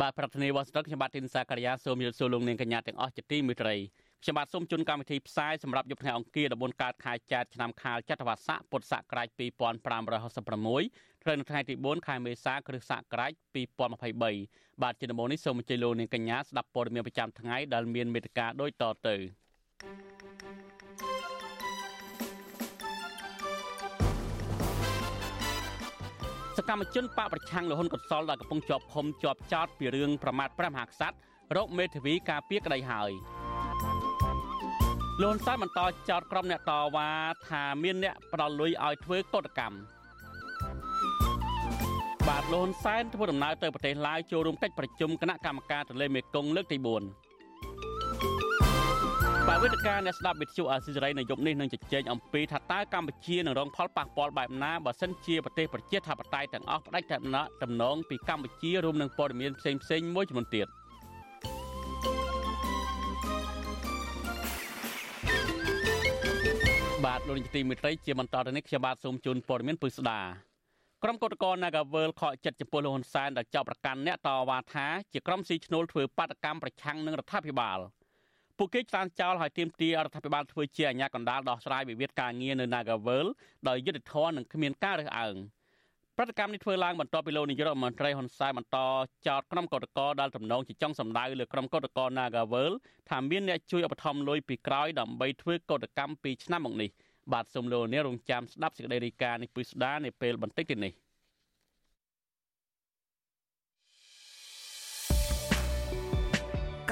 បាទប្រធានាធិបតីវ៉ាស៊ីនតោនខ្ញុំបាទទីនសាការីយ៉ាសូមជម្រាបសួរលោកនាងកញ្ញាទាំងអស់ជាទីមេត្រីខ្ញុំបាទសូមជូនកម្មវិធីផ្សាយសម្រាប់យប់ថ្ងៃអង្គារ14កើតខែចែកឆ្នាំខាលចត្វាស័កពុទ្ធសករាជ2566ត្រូវនៅថ្ងៃទី4ខែមេសាគ្រិស្តសករាជ2023បាទជាដំបូងនេះសូមអញ្ជើញលោកនាងកញ្ញាស្ដាប់ព័ត៌មានប្រចាំថ្ងៃដែលមានមេត្តាដូចតទៅស កម្មជនបកប្រឆាំងលហ៊ុនកុសលដែលកំពុងជាប់ឃុំជាប់ចោតពីរឿងប្រមាថព្រះមហាក្សត្ររកមេធាវីការពារក្តីហើយលន់សែនបន្តចោតក្រុមអ្នកតវ៉ាថាមានអ្នកផ្ដាល់លុយឲ្យធ្វើកតកម្មបាទលន់សែនធ្វើដំណើរទៅប្រទេសឡាវចូលរួមកិច្ចប្រជុំគណៈកម្មការទន្លេមេគង្គលើកទី4 បាទវេទិកាអ្នកស្ដាប់វិទ្យុអាស៊ីសេរីនៅយប់នេះនឹងជជែកអំពីថាតើកម្ពុជានឹងរងផលប៉ះពាល់បែបណាបើសិនជាប្រទេសប្រជាធិបតេយ្យទាំងអស់ផ្ដាច់តំណតំណងពីកម្ពុជារួមនឹងព័ត៌មានផ្សេងៗមួយចំនួនទៀត។បាទលោកនាយកទីមេត្រីជាបន្តទៅនេះខ្ញុំបាទសូមជូនព័ត៌មានពុស្ដាក្រុមកោតក្រ Nagavel ខកចិត្តចំពោះលោកហ៊ុនសែនដែលចោទប្រកាន់អ្នកតវ៉ាថាជាក្រុមស៊ីឈ្នួលធ្វើបាតកម្មប្រឆាំងនឹងរដ្ឋាភិបាល ពួកគេឆ្លានចោលឲ្យទាមទាររដ្ឋាភិបាលធ្វើជាអាជ្ញាកណ្ដាលដោះស្រាយវិវាទការងារនៅ Nagavel ដោយយុត្តិធម៌និងគ្មានការរើសអើងប្រតិកម្មនេះធ្វើឡើងបន្ទាប់ពីលោកនាយករដ្ឋមន្ត្រីហ៊ុនសែនបន្តចោទក្រុមកោតក្រដែលទំនងជាចង់សម្ដៅលើក្រុមកោតក្រ Nagavel ថាមានអ្នកជួយឧបត្ថម្ភលុយពីក្រោយដើម្បីធ្វើកោតកម្មពីឆ្នាំមកនេះបាទសូមលោកនាងរងចាំស្ដាប់សេចក្តីរាយការណ៍នេះពីស្ដារនៅពេលបន្តិចទៀតនេះ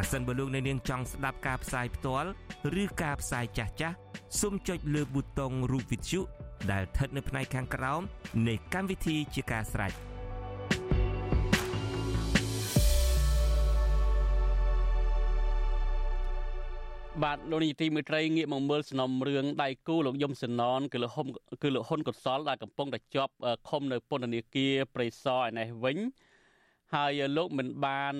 ប្រសិនបើលោកអ្នកនាងចង់ស្ដាប់ការផ្សាយផ្ទាល់ឬការផ្សាយចាស់ចាស់សូមចុចលើប៊ូតុងរូប Vithu ដែលស្ថិតនៅផ្នែកខាងក្រោមនៃកម្មវិធីជាការស្រេចបាទលោកនាយទីមេត្រីងាកមកមើលសំណុំរឿងដៃគូលោកយមសណនគឺលោកហ៊ុនគឺលោកហ៊ុនកុសលដែលកំពុងតែជាប់ឃុំនៅពន្ធនាគារព្រៃសរឯនេះវិញ ហើយលោកមិនបាន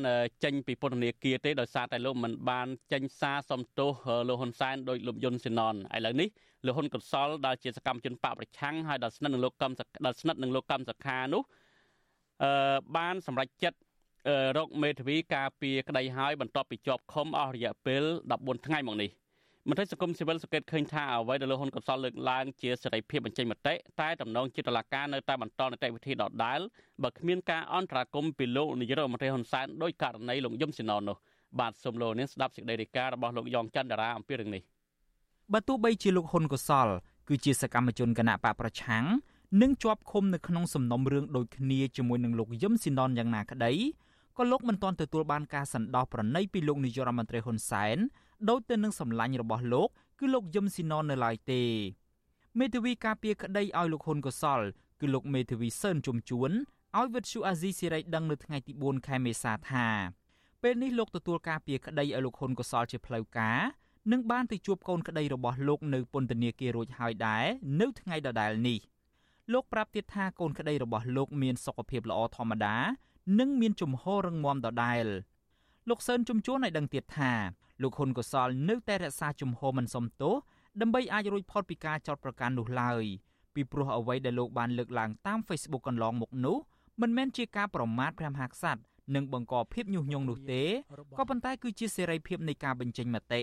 ចេញពីពន្ធនាគារទេដោយសារតែលោកមិនបានចេញសារសំទោសលោកហ៊ុនសែនដោយលោកយុនសេណនឥឡូវនេះលោកហ៊ុនកុសលដែលជាសកម្មជនបកប្រឆាំងហើយដែលស្និទ្ធនឹងលោកកម្មដែលស្និទ្ធនឹងលោកកម្មសខានោះអឺបានសម្រេចចិត្តរកមេធាវីការពារក្តីហើយបន្ទាប់ពីជាប់ឃុំអស់រយៈពេល14ថ្ងៃមកនេះ មន្ត្រីសង្គមស៊ីវិលសង្កេតឃើញថាអ្វីដែលលោកហ៊ុនកុសលលើកឡើងជាសេរីភាពបញ្ចេញមតិតែតំណងចិត្តតុលាការនៅតែបន្តនីតិវិធីដដែលបើគ្មានការអន្តរាគមន៍ពីលោកនាយករដ្ឋមន្ត្រីហ៊ុនសែនដោយករណីលោកយមស៊ីណននោះបាទសូមលោកនាងស្ដាប់សេចក្តីរាយការណ៍របស់លោកយ៉ងច័ន្ទតារាអំពីរឿងនេះបើទោះបីជាលោកហ៊ុនកុសល គឺជាសកម្មជនគណៈបកប្រឆាំងនិងជាប់ឃុំនៅក្នុងសំណុំរឿងដូចគ្នាជាមួយនឹងលោកយឹមស៊ីណនយ៉ាងណាក្តីក៏លោកមិនទាន់ទទួលបានការសន្តោសប្រណីពីលោកនាយរដ្ឋមន្ត្រីហ៊ុនសែន ដោយទៅនឹងសម្លាញ់របស់លោក គឺលោកយឹមស៊ីណននៅឡើយទេមេធាវីការពារក្តីឲ្យលោកហ៊ុនកុសល គឺលោកមេធាវីសឿនជុំជួនឲ្យវិទ្យុអាស៊ីសេរីដឹងនៅថ្ងៃទី4ខែមេសាថាពេលនេះលោកទទួលការពារក្តីឲ្យលោកហ៊ុនកុសលជាផ្លូវការនិងបានទៅជួបកូនក្តីរបស់លោកនៅពន្ធនាគាររួចហើយដែរនៅថ្ងៃដដែលនេះលោកប្រាប់ទៀតថាកូនក្តីរបស់លោកមានសុខភាពល្អធម្មតា និងមានជំហររឹងមាំដដែលលោកសឿនជំជួនឲ្យដឹងទៀតថា លោកហ៊ុនកុសលនៅតែរក្សាជំហរមិនសមទោសដើម្បីអាចរួចផុតពីការចោទប្រកាន់នោះឡើយពីព្រោះអ្វីដែលលោកបានលើកឡើងតាម Facebook កន្លងមកនោះមិនមែនជាការប្រមាថព្រះមហាក្សត្រនិងបង្កភាពញុះញង់នោះទេក៏ប៉ុន្តែគឺជាសេរីភាពនៃការបញ្ចេញមតិ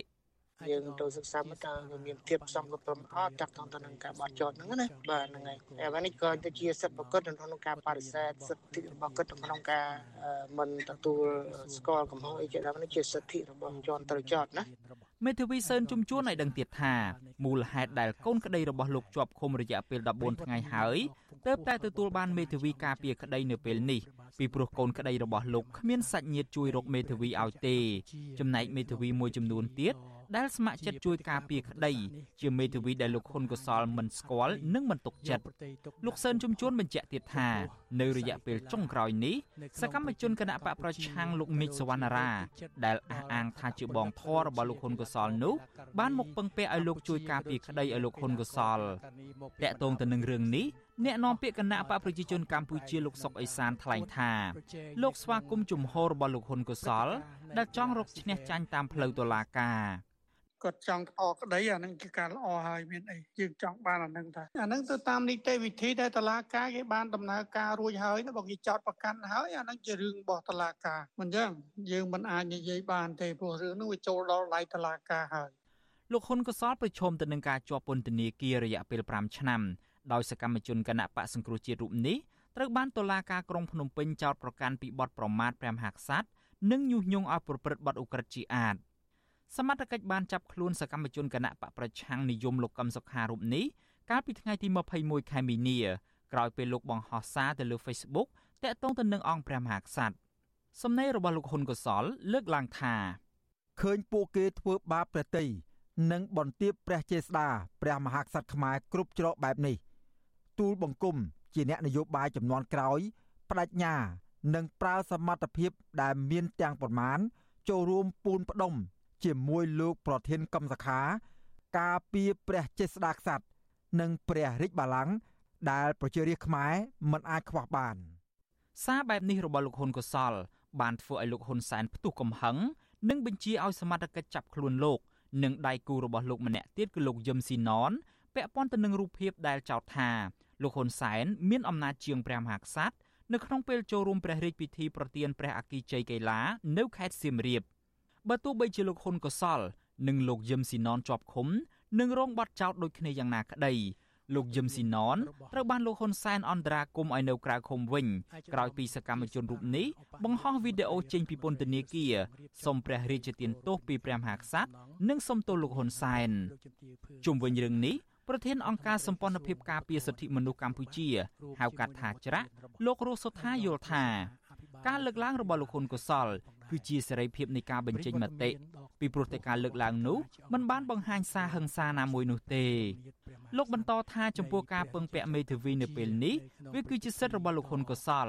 យើងទៅសិក្សាមើលតើមានភាពសំគ្រប់ត្រឹមអត់ចាក់តទៅនឹងការបោះចោតហ្នឹងណាបាទហ្នឹងហើយតែនេះក៏ទៅជាសិទ្ធិប្រកបក្នុងការបដិសេធសិទ្ធិរបស់គាត់ក្នុងការមិនទទួលស្គាល់កំហុសអីជាដើមនេះជាសិទ្ធិរបស់ជនត្រូវចោតណាមេធាវីសឿនជំជួនឲ្យដឹងទៀតថាមូលហេតុដែលកូនក្តីរបស់លោកជាប់ឃុំរយៈពេល14ថ្ងៃហើយទើបតែទទួលបានមេធាវីការពារក្តីនៅពេលនេះពីព្រោះកូនក្តីរបស់លោកគ្មានសាច់ញាតិជួយរកមេធាវីឲ្យទេចំណែកមេធាវីមួយចំនួនទៀត ដែលស្ម័គ្រចិត្តជួយការពារក្តីជាមេធាវីដែលលោកហ៊ុនកុសលមិនស្គាល់និងមិនទុកចិត្តលោកសឿនជំជួនបញ្ជាក់ទៀតថានៅរយៈពេលចុងក្រោយនេះសកម្មជនគណៈបកប្រឆាំងលោកមីកសវណ្ណារា ដែលអះអាងថាជាបងធររបស់លោកហ៊ុនកុសលនោះបានមកពឹងពាក់ឲ្យលោកជួយការពារក្តីឲ្យលោកហ៊ុនកុសលតាក់ទងទៅនឹងរឿងនេះអ្នកនាំពាក្យគណៈបកប្រជាជនកម្ពុជាលោកសុកអេសានថ្លែងថាលោកស្វាគមន៍ជំហររបស់លោកហ៊ុនកុសល ដែលចង់រកឈ្នះចាញ់តាមផ្លូវតុលាការគាត់ចង់អក្តីអានឹងជាការល្អហើយមានអីយើងចង់បានអានឹងថាអានឹងទៅតាមនីតិវិធីដែលតឡាការគេបានដំណើរការរួចហើយបើគេចោតប្រកាន់ហើយអានឹងជារឿងរបស់តឡាការមិនចឹងយើងមិនអាចនិយាយបានទេព្រោះរឿងនោះវាចូលដល់ដៃតឡាការហើយលោកហ៊ុនកសលប្រឈមទៅនឹងការជាប់ពន្ធនាគាររយៈពេល5ឆ្នាំ ដោយសកម្មជនគណៈបកសង្គ្រោះជាតិរូបនេះត្រូវបានតុលាការក្រុងភ្នំពេញចោទប្រកាន់ពីបទប្រមាថព្រះមហាក្សត្រនិងញុះញង់ឲ្យប្រព្រឹត្តបទឧក្រិដ្ឋជាអាតសមត្ថកិច្ចបានចាប់ខ្លួនសកម្មជនគណៈបកប្រឆាំងនិយមលោកកឹមសុខារូបនេះកាលពីថ្ងៃទី21ខែមីនាក្រោយពេលលោកបង្ហោះសារទៅលើ Facebook តាក់ទងទៅនឹងអង្គព្រះមហាក្សត្រសំណេររបស់លោកហ៊ុនកុសល លើកឡើងថាឃើញពួកគេធ្វើបាបព្រះតីនិងបន្ទាបព្រះចេស្តាព្រះមហាក្សត្រខ្មែរគ្រប់ច្រកបែបនេះ ទូលបង្គំជាអ្នកនយោបាយចំនួនក្រោយបដិញ្ញានិងប្រើសមត្ថភាពដែលមានទាំងប្រមាណចូលរួមពូនផ្ដុំ ជាមួយលោកប្រធានកម្មសខា ការពីព្រះចេស្តាក្សត្រនិងព្រះរាជបល្ល័ង្កដែលប្រជារាស្ត្រខ្មែរមិនអាចខ្វះបាន សារបែបនេះរបស់លោកហ៊ុនកុសល បានធ្វើឲ្យលោកហ៊ុនសែនផ្ទុះកំហឹងនិងបញ្ជាឲ្យសមត្ថកិច្ចចាប់ខ្លួនលោក និងដៃគូរបស់លោកម្នាក់ទៀតគឺលោកយឹមស៊ីណនពាក់ព័ន្ធទៅនឹងរូបភាពដែលចោទថា លោកហ៊ុនសែនមានអំណាចជាងព្រះមហាក្សត្រនៅក្នុងពេលចូលរួមព្រះរាជពិធីប្រទានព្រះអគិជ័យកីឡានៅខេត្តសៀមរាបបើទោះបីជាលោកហ៊ុនកុសល និងលោកយឹមស៊ីណនជាប់ឃុំនឹងរងបាត់ចោតដូចគ្នាយ៉ាងណាក្តីលោកយឹមស៊ីណនត្រូវបានលោកហ៊ុនសែនអន្តរាគមឲ្យនៅក្រៅឃុំវិញក្រោយពីសកម្មជនរូបនេះបង្ហោះវីដេអូចេញពីពន្ធនាគារសុំព្រះរាជទានទោសពីព្រះមហាក្សត្រនិងសុំទោសលោកហ៊ុនសែនជុំវិញរឿងនេះ ប្រធានអង្គការសម្ព័ន្ធភាពការពារសិទ្ធិមនុស្សកម្ពុជាហៅកាត់ថាច្រាក់លោករស់សុថាយល់ថាការលើកឡើងរបស់លោកហ៊ុនកុសល គឺជាសេរីភាពនៃការបញ្ចេញមតិពីព្រោះតែការលើកឡើងនោះมันបានបង្ហាញសារហិង្សាណាមួយនោះទេលោកបន្តថាចំពោះការពឹងពាក់មេធាវីនៅពេលនេះវាគឺជាសិទ្ធិរបស់លោកហ៊ុនកុសល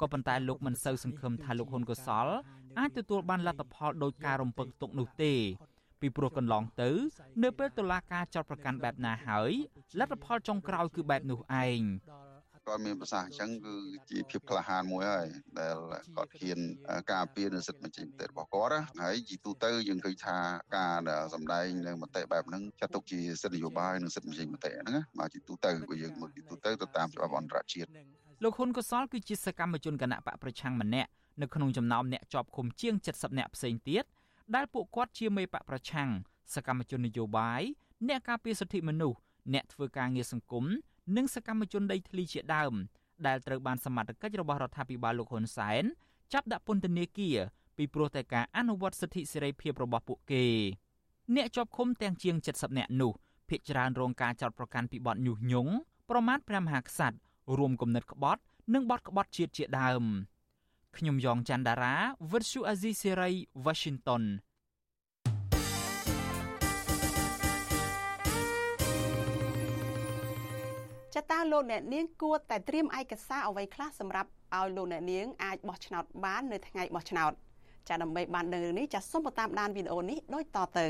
ក៏ប៉ុន្តែលោកមិនសូវសង្ឃឹមថាលោកហ៊ុនកុសលអាចទទួលបានលទ្ធផលដោយការរំពឹងទុកនោះទេ ពីព្រោះកន្លងទៅ នៅពេលតុលាការចោទប្រកាន់បែបណាហើយលទ្ធផលចុងក្រោយគឺបែបនោះឯងគាត់មានប្រសាសន៍អញ្ចឹងគឺជាភាពក្លាហានមួយហើយដែលគាត់ហ៊ានការពារនៅសិទ្ធិបញ្ចេញមតិរបស់គាត់ហើយជីទូទៅយើងឃើញថាការសម្ដែងនៅមតិបែបហ្នឹងចាត់ទុកជាសិទ្ធិនយោបាយនិងសិទ្ធិបញ្ចេញមតិហ្នឹងមកជីទូទៅបើយើងមើលជីទូទៅទៅតាមច្បាប់អន្តរជាតិលោកហ៊ុនកុសលគឺជាសកម្មជនគណៈបកប្រឆាំងម្នាក់នៅក្នុងចំណោមអ្នកជាប់ឃុំជាង70នាក់ផ្សេងទៀត ដែលពួកគាត់ជាមេបកប្រឆាំងសកម្មជននយោបាយអ្នកការពារសិទ្ធិមនុស្សអ្នកធ្វើការងារសង្គមនិងសកម្មជនដីធ្លីជាដើម ដែលត្រូវបានសមត្ថកិច្ចរបស់រដ្ឋាភិបាលលោកហ៊ុនសែនចាប់ដាក់ពន្ធនាគារពីព្រោះតែការអនុវត្តសិទ្ធិសេរីភាពរបស់ពួកគេ អ្នកជាប់ឃុំទាំងជាង70នាក់នោះភ ieck ច្រើនរងការចោទប្រកាន់ពីបទញុះញង់ប្រមាថព្រះមហាក្សត្ររួមគំនិតក្បត់ និងបទក្បត់ជាតិជាដើម ខ្ញុំយ៉ងច័ន្ទដារាវិទ្យុអាស៊ីសេរី Washington ចតាលោកអ្នកនាងគួរតែត្រៀមឯកសារអ្វីខ្លះសម្រាប់ឲ្យលោកអ្នកនាងអាចបោះឆ្នោតបាននៅថ្ងៃបោះឆ្នោតចាដើម្បីបានដឹងរឿងនេះចាសូមតាមដានវីដេអូនេះដូចតទៅ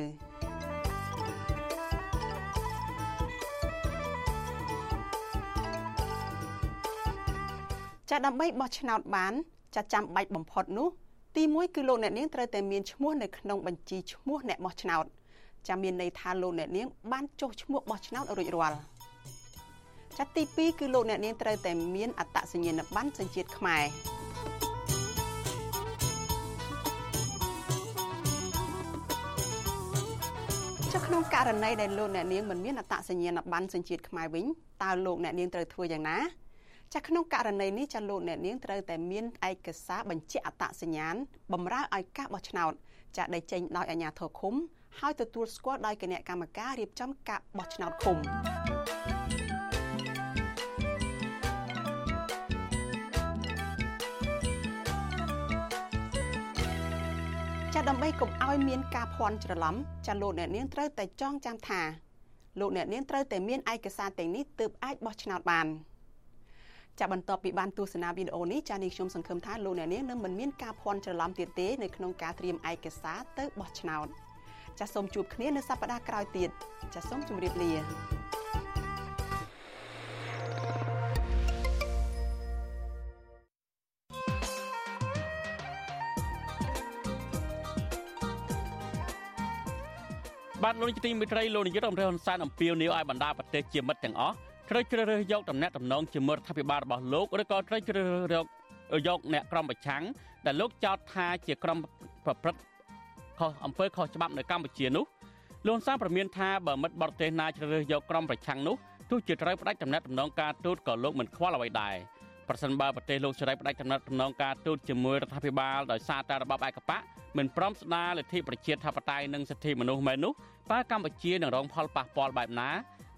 ចាដើម្បីបោះឆ្នោតបាន ចាចាំបាច់បំផុតនោះទី1គឺលោកអ្នកនាងត្រូវតែមានឈ្មោះនៅក្នុងបញ្ជីឈ្មោះអ្នកបោះឆ្នោតចាំមានន័យថាលោកអ្នកនាងបានចុះឈ្មោះបោះឆ្នោតរួចរាល់ចាត់ទី2គឺលោកអ្នកនាងត្រូវតែមានអត្តសញ្ញាណប័ណ្ណសញ្ជាតិខ្មែរចាក្នុងករណីដែលលោកអ្នកនាងមិនមានអត្តសញ្ញាណប័ណ្ណសញ្ជាតិខ្មែរវិញតើលោកអ្នកនាងត្រូវធ្វើយ៉ាងណា ចាក្នុងករណីនេះចាលោកអ្នកនាងត្រូវតែមានឯកសារបញ្ជាក់អត្តសញ្ញាណបម្រើឲ្យការបោះឆ្នោតចាដែលចេញដោយអាជ្ញាធរឃុំហើយទទួលស្គាល់ដោយគណៈកម្មការរៀបចំការបោះឆ្នោតឃុំចាដើម្បីកុំឲ្យមានការភ័ន្តច្រឡំចាលោកអ្នកនាងត្រូវតែចងចាំថាលោកអ្នកនាងត្រូវតែមានឯកសារទាំងនេះទើបអាចបោះឆ្នោតបាន ចាបន្ទាប់ពីបានទស្សនាវីដេអូនេះចានេះខ្ញុំសង្ឃឹមថាលោកអ្នកនាងនឹងមិនមានការភ័ន្តច្រឡំទៀតទេនៅក្នុងការត្រៀមឯកសារទៅបោះឆ្នោតចាសូមជួបគ្នានៅសប្តាហ៍ក្រោយទៀតចាសូមជម្រាបលាបាទលោកនាយកទីមេត្រីលោកនាយករដ្ឋមន្ត្រីហ៊ុនសែនអំពាវនាវឲ្យបណ្ដាប្រទេសជាមិត្តទាំងអស់ ត្រូវជ្រើសរើសយកតំណែងតំណងជាមួយរដ្ឋាភិបាលរបស់លោកឬក៏ត្រូវជ្រើសរើសយកអ្នកក្រុមប្រឆាំងដែលលោកចោទថាជាក្រុមប្រព្រឹត្តខុសអំពើខុសច្បាប់នៅកម្ពុជានោះលោកហ៊ុនសែនប្រមានថាបើមិត្តបរទេសណាជ្រើសរើសយកក្រុមប្រឆាំងនោះទោះជាត្រូវផ្ដាច់តំណែងតំណងការទូតក៏លោកមិនខ្វល់អ្វីដែរប្រសិនបើប្រទេសលោកសេរីផ្ដាច់តំណែងតំណងការទូតជាមួយរដ្ឋាភិបាលដោយសារតែរបបឯកបកមិនព្រមស្ដារលទ្ធិប្រជាធិបតេយ្យនិងសិទ្ធិមនុស្សមែននោះតើកម្ពុជានឹងរងផលប៉ះពាល់បែបណា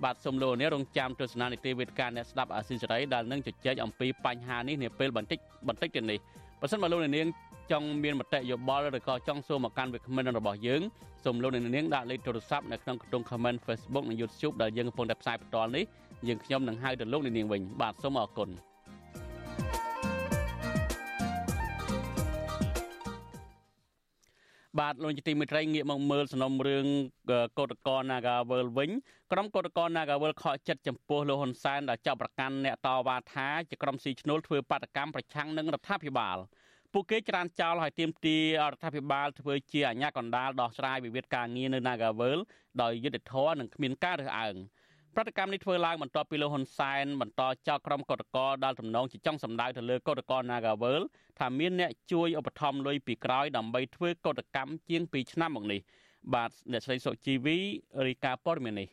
បាទសូមលោកនេះរងចាំទស្សនានីតិវេទការអ្នកស្ដាប់អាស៊ីសេរីដែលនឹងជជែកអំពីបញ្ហានេះនាពេលបន្តិចបន្តិចទៀតនេះបើសិនបើលោកនាងចង់មានមតិយោបល់ឬក៏ចង់សួរមកកាន់វាគ្មិនរបស់យើងសូមលោកនាងដាក់លេខទូរស័ព្ទនៅក្នុងខ្ទង់ comment Facebook និង YouTube ដែលយើងកំពុងតែផ្សាយផ្ទាល់នេះយើងខ្ញុំនឹងហៅទៅលោកនាងវិញបាទសូមអរគុណ បាទលោកជាទីមេត្រីងាកមកមើលសំណុំរឿងកោតក្រ Nagawal វិញក្រុមកោតក្រ Nagawal ខកចិត្តចំពោះលោកហ៊ុនសែនដែលចាប់ប្រកាន់អ្នកតវ៉ាថាជាក្រុមស៊ីឈ្នួលធ្វើបាតកម្មប្រឆាំងនឹងរដ្ឋាភិបាលពួកគេច្រានចោលឲ្យទៀមទីរដ្ឋាភិបាលធ្វើជាអាញាកណ្ដាលដោះស្រាយវិវាទការងារនៅ Nagawal ដោយយុត្តិធម៌និងគ្មានការរើសអើង ប្រតិកម្មនេះធ្វើឡើងបន្ទាប់ពីលោកហ៊ុនសែនបន្តចោទក្រុមកោតក្រដែលទំនងជាចង់សម្ដៅទៅលើកោតក្រ Nagawal ថាមានអ្នកជួយឧបត្ថម្ភលុយពីក្រោយដើម្បីធ្វើកោតកម្មជាង2ឆ្នាំមកនេះបាទអ្នកស្រីសុជីវីរីកាព័រមាននេះ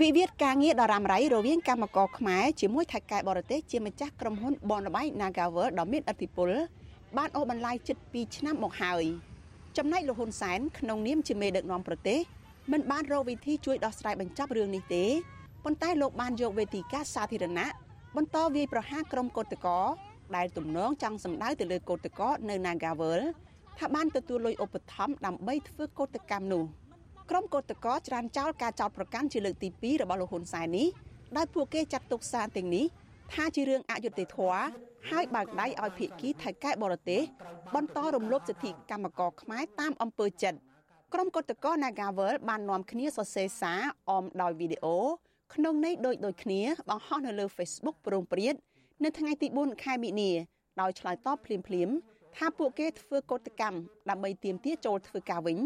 វិវាទការងារដ៏រ៉ាំរ៉ៃរវាងកម្មករខ្មែរជាមួយថៃកែបរទេសជាម្ចាស់ក្រុមហ៊ុនបនលបៃ Nagavel ដ៏មានឥទ្ធិពលបានអូសបន្លាយជិត2ឆ្នាំមកហើយចំណែកលោកហ៊ុនសែនក្នុងនាមជាមេដឹកនាំប្រទេស មិនបានរកវិធីជួយដោះស្រាយបញ្ចប់រឿងនេះទេប៉ុន្តែលោកបានយកវេទិកាសាធារណៈបន្តវាយប្រហារក្រុមកោតក្រដែលទំនងចង់សម្ដៅទៅលើកោតក្រនៅ Nagawal ថាបានទទួលលុយឧបត្ថម្ភដើម្បីធ្វើកោតកម្មនោះក្រុមកោតក្រច្រានចោលការចោទប្រកាន់ជាលើកទី2របស់លោកហ៊ុនសែននេះដោយពួកគេចាត់ទុកសារទាំងនេះថាជារឿងអយុត្តិធម៌ហើយបើកដៃឲ្យភៀកគីថៃកែបរទេសបន្តរំលោភសិទ្ធិកម្មករខ្មែរតាមអំពើចិត្ត ក្រុមកោតក្រ Nagawal បាននាំគ្នាសរសេរសារអមដោយវីដេអូក្នុងន័យដូចដូចគ្នាបង្ហោះនៅលើ Facebook ប្រងព្រាតនៅថ្ងៃទី4ខែមិនិនាដោយឆ្លើយតបភ្លាមភ្លាមថាពួកគេធ្វើកោតកម្មដើម្បីទាមទារចូលធ្វើការវិញ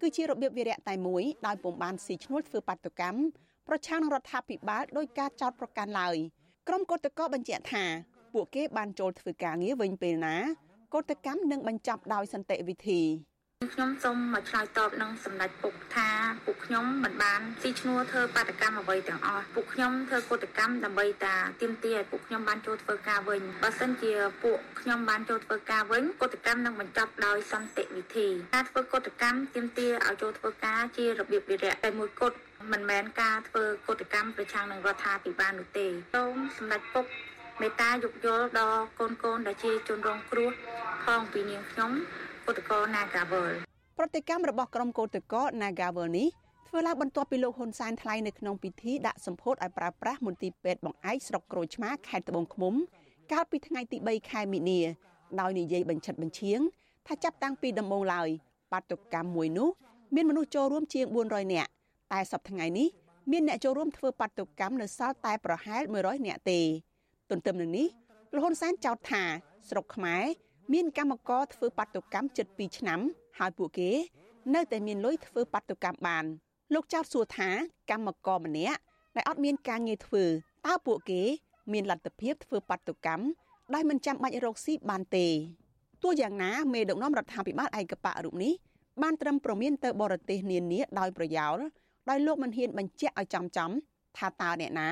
គឺជារបៀបវិរៈតែមួយដោយពុំបានស៊ីឈ្នួលធ្វើបាតុកម្មប្រឆាំងនឹងរដ្ឋាភិបាលដោយការចោទប្រកាន់ឡើយក្រុមកោតក្របញ្ជាក់ថាពួកគេបានចូលធ្វើការងារវិញពេលណាកោតកម្មនឹងបញ្ចប់ដោយសន្តិវិធី ខ្ញុំសូមមកឆ្លើយតបនឹងសម្ដេចពុកថាពួកខ្ញុំមិនបានស៊ីឈ្នួលធ្វើបាតកម្មអ្វីទាំងអស់ពួកខ្ញុំធ្វើកតកម្មដើម្បីតាទាមទារឲ្យពួកខ្ញុំបានចូលធ្វើការវិញបើសិនជាពួកខ្ញុំបានចូលធ្វើការវិញកតកម្មនឹងបញ្ចប់ដោយសន្តិវិធីការធ្វើកតកម្មទាមទារឲ្យចូលធ្វើការជារបៀបវិរៈតែមួយគត់មិនមែនការធ្វើកតកម្មប្រឆាំងនឹងរដ្ឋាភិបាលនោះទេសូមសម្ដេចពុកមេត្តាយោគយល់ដល់កូនកូនដែលជាជនរងគ្រោះផងពីនាងខ្ញុំ កោតក្រ Nagawal ប្រតិកម្មរបស់ក្រុមកោតក្រ Nagawal នេះធ្វើឡើងបន្ទាប់ពីលោកហ៊ុនសែនថ្លែងនៅក្នុងពិធីដាក់សម្ពោធឲ្យប្រើប្រាស់មន្ទីរពេទ្យបង្អែកស្រុកក្រូចឆ្មាខេត្តត្បូងឃ្មុំ កាលពីថ្ងៃទី3ខែមិនិនាដោយនិយាយបញ្ឆិតបញ្ឈៀងថាចាប់តាំងពីដំបូងឡើយបាតុកម្មមួយនោះមានមនុស្សចូលរួមជាង400នាក់តែសប្តាហ៍ថ្ងៃនេះមានអ្នកចូលរួមធ្វើបាតុកម្មនៅសល់តែប្រហែល100នាក់ទេ ទន្ទឹមនឹងនេះលោកហ៊ុនសែនចោទថាស្រុកខ្មែរ មានកម្មករធ្វើបាតុកម្មជិត2ឆ្នាំ ហើយពួកគេ នៅតែមានលុយធ្វើបាតុកម្មបាន លោកចោទសួរថាកម្មករម្នាក់ដែលអត់មានការងារធ្វើតើពួកគេ មានលទ្ធភាពធ្វើបាតុកម្មដោយមិនចាំបាច់រកស៊ីបានទេទោះយ៉ាងណាមេដឹកនាំរដ្ឋាភិបាលឯកបៈរូបនេះបានត្រឹមប្រមានទៅបរទេសនានាដោយប្រយោលដោយលោកមិនហ៊ានបញ្ជាក់ឲ្យចំចំថាតើអ្នកណា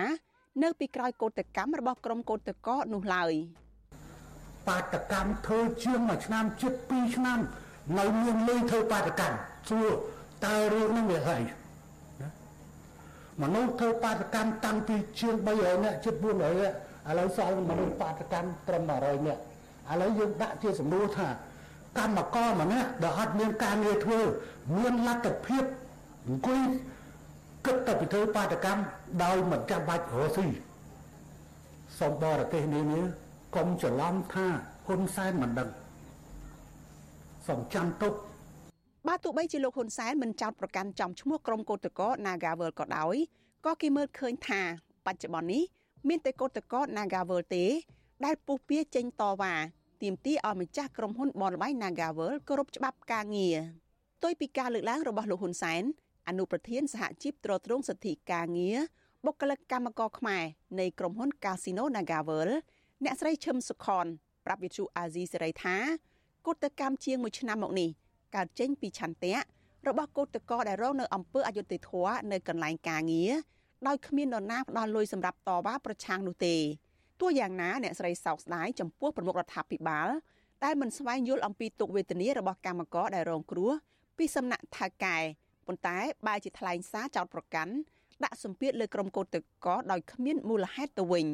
នៅពីក្រោយកោតកម្មរបស់ក្រុមកោតកោនោះឡើយ បាតកម្មធ្វើជាងមួយឆ្នាំជិត2ឆ្នាំនៅមានលុយធ្វើបាតកម្មសួរតើរឿងនេះវាហើយមនុស្សធ្វើបាតកម្មតាំងពីជាង300នាក់ជិត400នាក់ឥឡូវសល់មនុស្សបាតកម្មត្រឹម100នាក់ឥឡូវយើងដាក់ជាសំណួរថាកម្មករម្នាក់ដែលអត់មានការងារធ្វើមានលទ្ធភាពអង្គុយគិតតែពីធ្វើបាតកម្មដោយមិនចាំបាច់រស់ស៊ីសូមបរទេសនេះនេះ កុំច្រឡំថាហ៊ុនសែនមិនដឹងសូមចាំទុកបើទោះបីជាលោកហ៊ុនសែនមិនចោទប្រកាន់ចំឈ្មោះក្រុមកោតក្រ Nagavel ក៏ដោយក៏គេមើលឃើញថាបច្ចុប្បន្ននេះមានតែកោតក្រ Nagavel ទេ ដែលពុះពៀចេញតវ៉ាទាមទារឲ្យម្ចាស់ក្រុមហ៊ុនបនលបៃ Nagavel គោរពច្បាប់ការងារផ្ទុយពីការលើកឡើងរបស់លោកហ៊ុនសែនអនុប្រធានសហជីពត្រួតត្រងសិទ្ធិការងារបុគ្គលិកកម្មករខ្មែរនៃក្រុមហ៊ុន Casino Nagavel អ្នកស្រីឈឹមសុខនប្រាប់វិទ្យុអាស៊ីសេរីថាកុតកម្មជាង1ឆ្នាំមកនេះកើតចេញពីឆន្ទៈរបស់កោតក្រដែលរងនៅអំពើអយុត្តិធម៌នៅកន្លែងការងារដោយគ្មាននរណាផ្ដល់លុយសម្រាប់តវ៉ាប្រឆាំងនោះទេទោះយ៉ាងណាអ្នកស្រីសោកស្ដាយចំពោះប្រមុខរដ្ឋាភិបាលដែលមិនស្វែងយល់អំពីទុកវេទនារបស់កម្មករដែលរងគ្រោះពីសំណាក់ថៅកែប៉ុន្តែបែរជាថ្លែងសារចោតប្រកាន់ដាក់សម្ពាធលើក្រុមកោតក្រដោយគ្មានមូលហេតុទៅវិញ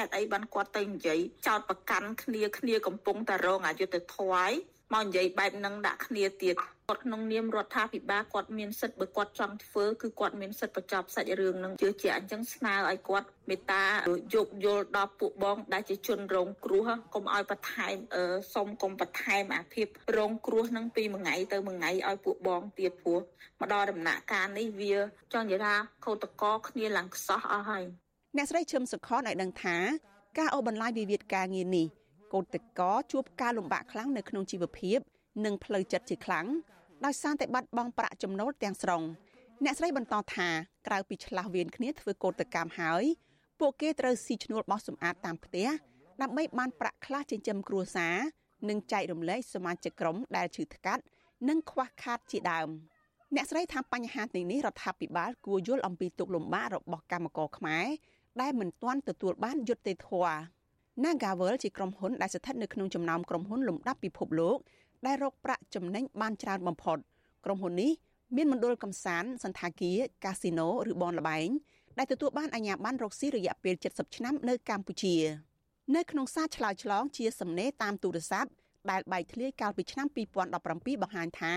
ហេតុអីបានគាត់ទៅនិយាយចោតប្រកាន់គ្នាគ្នាកំពុងតែរងអយុត្តិធម៌មកនិយាយបែបហ្នឹងដាក់គ្នាទៀតគាត់ក្នុងនាមរដ្ឋាភិបាលគាត់មានសិទ្ធិបើគាត់ចង់ធ្វើគឺគាត់មានសិទ្ធិបញ្ចប់សាច់រឿងហ្នឹងជឿជាក់អញ្ចឹងស្នើឲ្យគាត់មេត្តាយោគយល់ដល់ពួកបងដែលជាជនរងគ្រោះកុំឲ្យបន្ថែមសុំកុំបន្ថែមអាភិបរងគ្រោះហ្នឹងពីមួយថ្ងៃទៅមួយថ្ងៃឲ្យពួកបងទៀតព្រោះមកដល់ដំណាក់កាលនេះវាចង់និយាយថាខូតកគ្នាឡើងខ្សោះអស់ហើយ អ្នកស្រីឈឹមសុខនឲ្យដឹងថាការអូសបន្លាយវិវាទការងារនេះកូនតកជួបការលំបាកខ្លាំងនៅក្នុងជីវភាពនិងផ្លូវចិត្តជាខ្លាំងដោយសារតែបាត់បង់ប្រាក់ចំណូលទាំងស្រុងអ្នកស្រីបន្តថាក្រៅពីឆ្លាស់វៀនគ្នាធ្វើកោតកម្មហើយពួកគេត្រូវស៊ីឈ្នួលបោះសម្អាតតាមផ្ទះដើម្បីបានប្រាក់ខ្លះចិញ្ចឹមគ្រួសារនិងចែករំលែកសមាជិកក្រុមដែលឈឺថ្កាត់និងខ្វះខាតជាដើមអ្នកស្រីថាបញ្ហាទាំងនេះរដ្ឋាភិបាលគួរយល់អំពីទុកលំបាករបស់កម្មករខ្មែរ ដែលមិនទាន់ទទួលបានយុត្តិធម៌ Nagavel ជាក្រុមហ៊ុនដែលស្ថិតនៅក្នុងចំណោមក្រុមហ៊ុនលំដាប់ពិភពលោកដែលរកប្រាក់ចំណេញបានច្រើនបំផុតក្រុមហ៊ុននេះមានមណ្ឌលកំសាន្តសន្តាគារកាស៊ីណូឬបនលបែងដែលទទួលបានអាជ្ញាប័ណ្ណរកស៊ីរយៈពេល70ឆ្នាំនៅកម្ពុជា នៅក្នុងសារឆ្លើយឆ្លងជាសំណេរតាមទូរស័ព្ទដែលបែកធ្លាយកាលពីឆ្នាំ2017បង្ហាញថា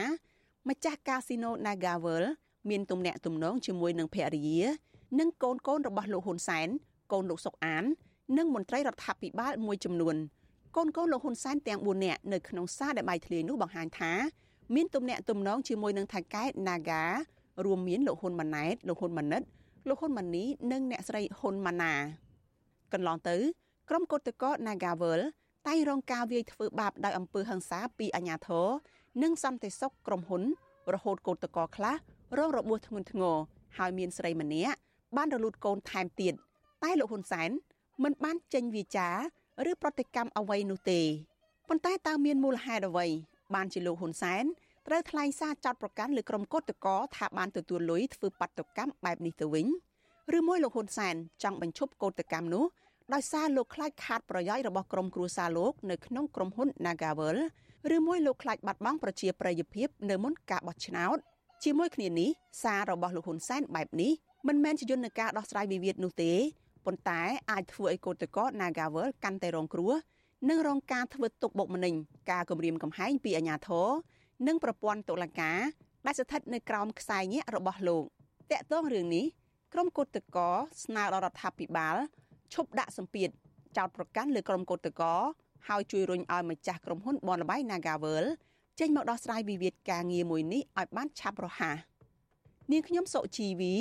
ម្ចាស់កាស៊ីណូ Nagavel មានទំនាក់ទំនងជាមួយនឹងភរិយា និងកូនកូនរបស់លោកហ៊ុនសែនកូនលោកសុកអាន និងមន្ត្រីរដ្ឋាភិបាលមួយចំនួនកូនកូនលោកហ៊ុនសែនទាំង4នាក់នៅក្នុងសារដែលបាយធ្លាយនោះបង្ហាញថាមានទំនាក់ទំនងជាមួយនឹងថៃកែ Naga រួមមានលោកហ៊ុនម៉ាណែតលោកហ៊ុនម៉ាណិតលោកហ៊ុនម៉ាណីនិងអ្នកស្រីហ៊ុនម៉ាណាកន្លងទៅក្រុមកោតក្រ Nagavel តែងរងការវាយធ្វើបាបដោយអំពើហិង្សាពីអាជ្ញាធរនិងសន្តិសុខក្រុមហ៊ុន រហូតកោតក្រខ្លះរងរបួសធ្ងន់ធ្ងរហើយមានស្រីម្នាក់ បានរលូតកូនថែមទៀតតែលោកហ៊ុនសែនមិនបានចេញវាចាឬប្រតិកម្មអ្វីនោះទេប៉ុន្តែតើមានមូលហេតុអ្វី បានជាលោកហ៊ុនសែនត្រូវថ្លែងសារចោទប្រកាន់លើក្រុមកោតក្រថាបានទទួលលុយធ្វើបាតុកម្មបែបនេះទៅវិញឬមួយលោកហ៊ុនសែនចង់បញ្ឈប់កោតកម្មនោះដោយសារលោកខ្លាចខាតប្រយោជន៍របស់ក្រុមគ្រួសារលោកនៅក្នុងក្រុមហ៊ុន Nagavel ឬមួយលោកខ្លាចបាត់បង់ប្រជាប្រិយភាពនៅមុនការបោះឆ្នោតជាមួយគ្នានេះសាររបស់លោកហ៊ុនសែនបែបនេះ មិនមែនជាយន្តការដោះស្រាយវិវាទនោះទេប៉ុន្តែអាចធ្វើឲ្យកោតក្រ Nagavel កាន់តែរងគ្រោះនិងរងការធ្វើទុកបុកម្នេញការគំរាមកំហែងពីអាជ្ញាធរនិងប្រព័ន្ធតុលាការដែលស្ថិតនៅក្រោមខ្សែញាក់របស់លោកតកតងរឿងនេះក្រុមកោតក្រស្នើដល់រដ្ឋាភិបាលឈប់ដាក់សម្ពាធចោតប្រកាន់លើក្រុមកោតក្រហើយជួយរុញឲ្យម្ចាស់ក្រុមហ៊ុនបនលបៃ Nagavel ចេញមកដោះស្រាយវិវាទការងារមួយនេះឲ្យបានឆាប់រហ័សនាងខ្ញុំសុជីវី